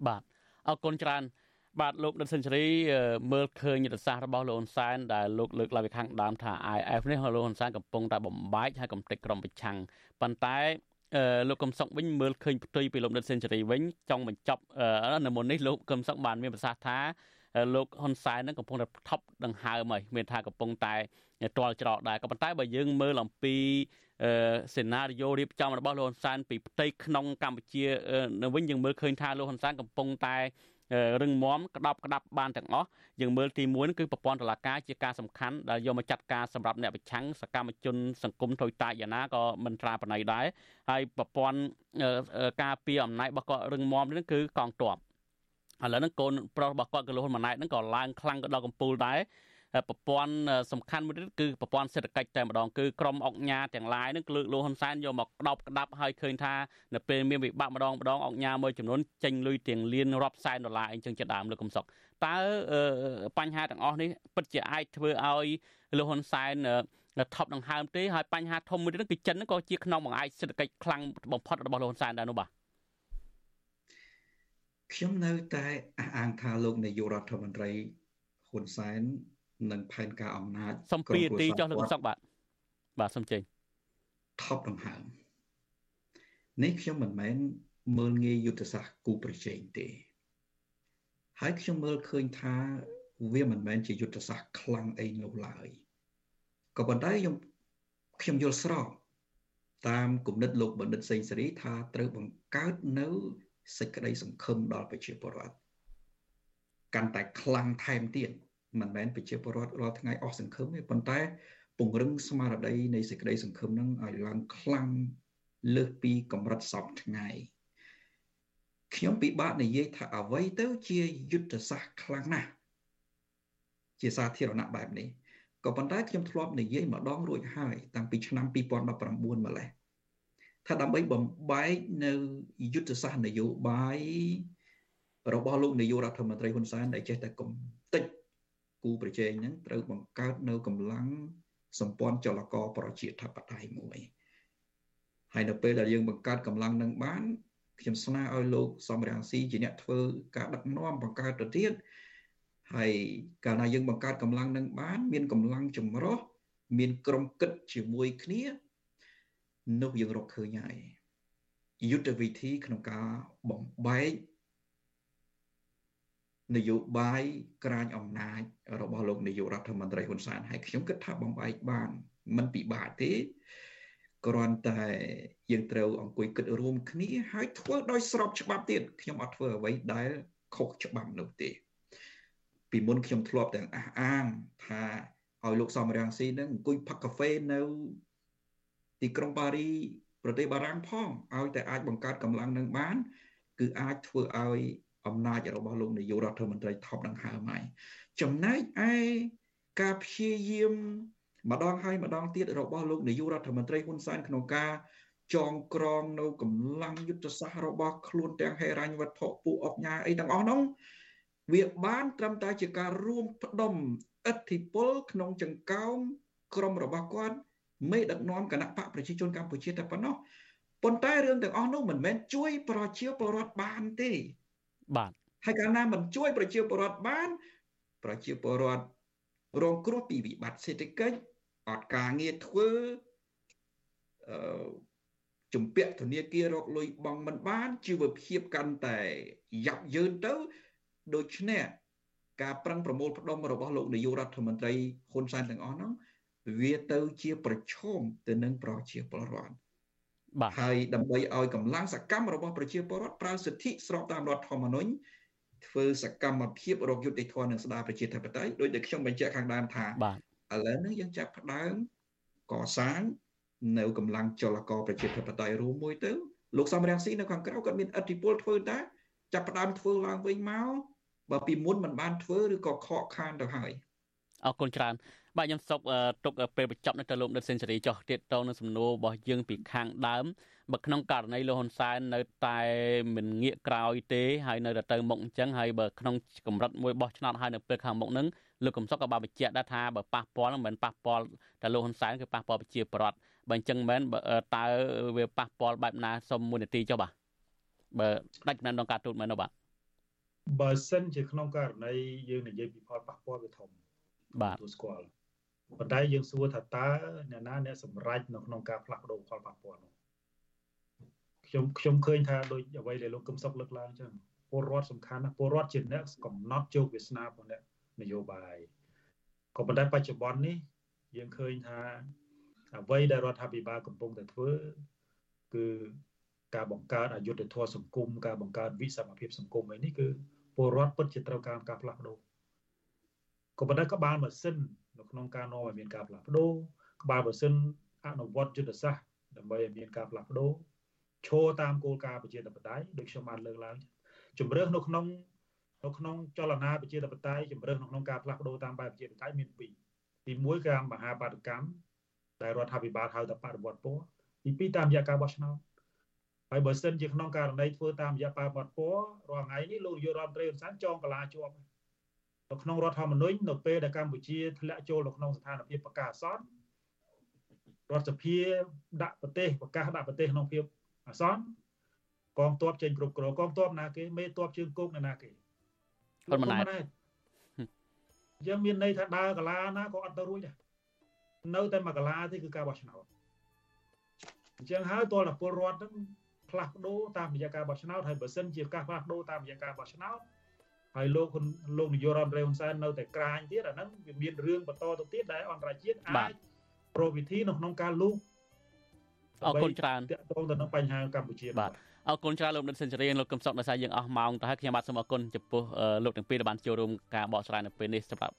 បាទអរគុណច្រើន បាទលោកដិនសេនស៊ូរីមើលឃើញយុទ្ធសាស្ត្ររបស់លោកហ៊ុនសែនដែលលោកលើកឡើងពីខាងដើមថា IF នេះលោកហ៊ុនសែនកំពុងតែបំបែកហើយកំទេចក្រុមប្រឆាំងប៉ុន្តែលោកកំសុកវិញមើលឃើញផ្ទុយពីលោកដិនសេនស៊ូរីវិញចង់បញ្ចប់នៅមុននេះលោកកំសុកបានមានប្រសាសន៍ថាលោកហ៊ុនសែននឹងកំពុងតែថប់ដង្ហើមហើយមានថាកំពុងតែទាល់ច្រកដែរក៏ប៉ុន្តែបើយើងមើលអំពីសេណារីយ៉ូរៀបចំរបស់លោកហ៊ុនសែនពីផ្ទៃក្នុងកម្ពុជានៅវិញយើងមើលឃើញថាលោកហ៊ុនសែនកំពុងតែ រឹងមាំក្តាប់ក្តាប់បានទាំងអស់យើងមើលទី1គឺប្រព័ន្ធតុលាការជាការសំខាន់ដែលយកមកចាត់ការសម្រាប់អ្នកប្រឆាំងសកម្មជនសង្គមថយតាចយ៉ាងណាក៏មិនត្រាប្រណីដែរហើយប្រព័ន្ធការពារអំណាចរបស់គាត់រឹងមាំនេះគឺកងទ័ពឥឡូវហ្នឹងកូនប្រុសរបស់គាត់គឺលោកហ៊ុនម៉ាណែតហ្នឹងក៏ឡើងខ្លាំងក៏ដល់កំពូលដែរ ប្រព័ន្ធសំខាន់មួយទៀតគឺប្រព័ន្ធសេដ្ឋកិច្ចតែម្ដងគឺក្រមអង្គញាទាំងឡាយនឹងលើកលោកហ៊ុនសែនយកមកក្តោបក្តាប់ហើយឃើញថានៅពេលមានវិបត្តិម្ដងម្ដងអង្គញាមួយចំនួនចេញលុយទាំងលានរាប់សែនដុល្លារអីចឹងជាដើមលើកំសុកតើបញ្ហាទាំងអស់នេះពិតជាអាចធ្វើឲ្យលោកហ៊ុនសែនថប់ដង្ហើមទេហើយបញ្ហាធំមួយទៀតគឺចិនក៏ជាក្នុងបង្អែកសេដ្ឋកិច្ចខ្លាំងបំផុតរបស់លោកហ៊ុនសែនដែរនោះបាទខ្ញុំនៅតែអះអាងថាលោកនាយករដ្ឋមន្ត្រីហ៊ុនសែន និងផែនការអំណាចសំពីទីចោះលោកសុកបាទបាទសំចេញថប់ដង្ហើមនេះខ្ញុំមិនមែនមើលងាយយុទ្ធសាស្ត្រគូប្រជែងទេ ហើយខ្ញុំមើលឃើញថាវាមិនមែនជាយុទ្ធសាស្ត្រខ្លាំងអីនោះឡើយក៏ប៉ុន្តែខ្ញុំខ្ញុំយល់ស្របតាមគំនិតលោកបណ្ឌិតសេងសេរីថាត្រូវបង្កើតនៅសេចក្តីសង្ឃឹមដល់ប្រជាពលរដ្ឋកាន់តែខ្លាំងថែមទៀត មិនមែនប្រជាពលរដ្ឋរាល់ថ្ងៃអស់សង្ឃឹមទេប៉ុន្តែ ពង្រឹងស្មារតីនៃសេចក្តីសង្ឃឹមនឹងឲ្យឡើងខ្លាំងលើសពីកម្រិតសពថ្ងៃខ្ញុំពិបាកនិយាយថាអ្វីទៅជាយុទ្ធសាស្ត្រខ្លាំងណាស់ជាសាធារណៈបែបនេះក៏ប៉ុន្តែខ្ញុំធ្លាប់និយាយម្ដងរួចហើយតាំងពីឆ្នាំ2019ម្លេះថាដើម្បីបំបែកនៅយុទ្ធសាស្ត្រនយោបាយរបស់លោកនាយករដ្ឋមន្ត្រីហ៊ុនសែនដែលចេះតែកំតិច គូប្រជែងហ្នឹងត្រូវបង្កើតនៅកម្លាំងសម្ព័ន្ធចលករប្រជាធិបតេយ្យមួយហើយនៅពេលដែលយើងបង្កើតកម្លាំងនឹងបានខ្ញុំស្នើឲ្យលោកសំរាំងស៊ីជាអ្នកធ្វើការដឹកនាំបង្កើតទៅទៀតហើយកាលណាយើងបង្កើតកម្លាំងនឹងបាន មានកម្លាំងចម្រុះមានក្រុមគិតជាមួយគ្នានោះយើងរកឃើញហើយយុទ្ធវិធីក្នុងការបំបែក នយោបាយក្រាញអំណាចរបស់លោកនាយករដ្ឋមន្ត្រីហ៊ុនសែនហើយខ្ញុំគិតថាបំបែកបានមិនពិបាកទេគ្រាន់តែយើងត្រូវអង្គុយគិតរួមគ្នាហើយធ្វើដោយស្របច្បាប់ទៀតខ្ញុំអត់ធ្វើអ្វីដែលខុសច្បាប់នោះទេ ពីមុនខ្ញុំធ្លាប់ទាំងអះអាងថាឲ្យលោកសំរាំងស៊ីនឹងអង្គុយផឹកកាហ្វេនៅទីក្រុងប៉ារីប្រទេសបារាំងផងឲ្យតែអាចបង្កើតកម្លាំងនឹងបាន គឺអាចធ្វើឲ្យ អំណាចរបស់លោកនាយករដ្ឋមន្ត្រីថប់ដង្ហើមហើយចំណែកឯការព្យាយាមម្ដងហើយម្ដងទៀតរបស់លោកនាយករដ្ឋមន្ត្រីហ៊ុនសែនក្នុងការចងក្រងនៅកម្លាំងយុទ្ធសាស្ត្ររបស់ខ្លួនទាំងហេរញ្ញវត្ថុពួកអុកញ៉ាអីទាំងអស់នោះវាបានត្រឹមតែជាការរួមផ្ដុំអធិពលក្នុងចង្កោមក្រមរបស់គាត់មេដឹកនាំគណៈបកប្រជាជនកម្ពុជាតែប៉ុណ្ណោះប៉ុន្តែរឿងទាំងអស់នោះមិនមែនជួយប្រជាពលរដ្ឋបានទេ បាទហើយកាលណាមិនជួយប្រជាពលរដ្ឋបាន ប្រជាពលរដ្ឋរងគ្រោះពីវិបត្តិសេដ្ឋកិច្ចអត់ការងារធ្វើអឺជំពាក់ធនាគាររកលុយបង់មិនបានជីវភាពកាន់តែយ៉ាប់យ៉ឺនទៅដូច្នេះការប្រឹងប្រមូលផ្ដុំរបស់លោកនាយករដ្ឋមន្ត្រីហ៊ុនសែនទាំងអស់ហ្នឹងវាទៅជាប្រឈមទៅនឹងប្រជាពលរដ្ឋ បាទហើយដើម្បីឲ្យកម្លាំងសកម្មរបស់ប្រជាពលរដ្ឋប្រើសិទ្ធិស្របតាមរដ្ឋធម្មនុញ្ញធ្វើសកម្មភាពរកយុត្តិធម៌និងស្ដារប្រជាធិបតេយ្យដោយដែលខ្ញុំបញ្ជាក់ខាងដើមថាបាទឥឡូវនេះយើងចាប់ផ្ដើមកសាងនៅកម្លាំងចលករប្រជាធិបតេយ្យរួមមួយទៅលោកសំរងស៊ីនៅខាងក្រៅគាត់មានអធិបុលធ្វើតាចាប់ផ្ដើមធ្វើឡើងវិញមកបើពីមុនមិនបានធ្វើឬក៏ខកខានទៅហើយអរគុណច្រើន បាទខ្ញុំសុកទុកពេលបញ្ចប់នៅទៅលោកដិតសេនស៊ូរីចោះទៀតតនៅសំណួររបស់យើងពីខាងដើមបើក្នុងករណីលោកហ៊ុនសែននៅតែមិនងាកក្រោយទេហើយនៅតែទៅមុខអញ្ចឹងហើយបើក្នុងកម្រិតមួយបោះឆ្នោតហើយនៅពេលខាងមុខហ្នឹងលោកកំសុកក៏បានបញ្ជាក់ដែរថាបើប៉ះពាល់ហ្នឹងមិនប៉ះពាល់តែលោកហ៊ុនសែនគឺប៉ះពាល់ប្រជាពលរដ្ឋបើអញ្ចឹងមិនតើវាប៉ះពាល់បែបណាសុំមួយនាទីចុះបាទបើដាច់ដំណើរការទូតមែនទេបាទបើសិនជាក្នុងករណីយើងនិយាយពីផលប៉ះពាល់វាធំបាទទូស្គាល់ ប៉ុន្តែយើងសួរថាតើអ្នកណាអ្នកសម្រេចនៅក្នុងការផ្លាស់ប្ដូរផលប៉ះពាល់នោះខ្ញុំខ្ញុំឃើញថាដូចអ្វីដែលលោកកឹមសុខលើកឡើងចឹងពលរដ្ឋសំខាន់ណាពលរដ្ឋជាអ្នកកំណត់ជោគវាសនារបស់អ្នកនយោបាយក៏ប៉ុន្តែបច្ចុប្បន្ននេះយើងឃើញថាអ្វីដែលរដ្ឋាភិបាលកំពុងតែធ្វើគឺការបង្កើតអយុធធម៌សង្គមការបង្កើតវិសមភាពសង្គមអីនេះគឺពលរដ្ឋពិតជាត្រូវការការផ្លាស់ប្ដូរក៏ប៉ុន្តែក្បាលម៉ាស៊ីន នៅក្នុងការនាំឲ្យមានការផ្លាស់ប្ដូរក្បាលម៉ាស៊ីនអនុវត្តយុទ្ធសាស្ត្រដើម្បីឲ្យមានការផ្លាស់ប្ដូរឈរតាមគោលការណ៍ប្រជាធិបតេយ្យដូចខ្ញុំបានលើកឡើងជំរឿននៅក្នុងនៅក្នុងចលនាប្រជាធិបតេយ្យជំរឿននៅក្នុងការផ្លាស់ប្ដូរតាមបែបប្រជាធិបតេយ្យមានពីរទី1គឺមហាបាតកម្មដែលរដ្ឋាភិបាលហៅថាបដិវត្តពណ៌ទី2តាមរយៈការបោះឆ្នោតហើយបើសិនជាក្នុងករណីធ្វើតាមរយៈបាវត្តពណ៌រាល់ថ្ងៃនេះលោកយុរដ្ឋមន្ត្រីហ៊ុនសែនចងកលាជាប់ នៅក្នុងរដ្ឋធម្មនុញ្ញនៅពេលដែលកម្ពុជាធ្លាក់ចូលនៅក្នុងស្ថានភាពប្រកាសអាសន្នរដ្ឋសភាដាក់ប្រទេសប្រកាសដាក់ប្រទេសក្នុងភាពអាសន្នកងទ័ពចេញគ្រប់គ្រងកងទ័ពណាគេមេទ័ពជើងគោកណាគេហ៊ុនម៉ាណែតអញ្ចឹងមានន័យថាដើរកាឡាណាក៏អត់ទៅរួចដែរនៅតែមួយកលាទេគឺការបោះឆ្នោតអញ្ចឹងហើយតលពលរដ្ឋហ្នឹងផ្លាស់ប្ដូរតាមរយៈការបោះឆ្នោតហើយបើសិនជាការផ្លាស់ប្ដូរតាមរយៈការបោះឆ្នោត ហើយលោកលោកនាយករដ្ឋមន្ត្រីហ៊ុនសែននៅតែក្រាញទៀតអាហ្នឹងវាមានរឿងបន្តទៅទៀតដែលអន្តរជាតិអាចប្រវិធីនៅក្នុងការលូកអរគុណច្រើនតកតងទៅនឹងបញ្ហាកម្ពុជាបាទអរគុណច្រើនលោកនិតសេនស៊ូរីលោកកឹមសុខដោយសារយើងអស់ម៉ោងទៅហើយខ្ញុំបាទសូមអរគុណចំពោះលោកទាំងពីរដែលបានចូលរួមការបកស្រាយនៅពេលនេះសម្រាប់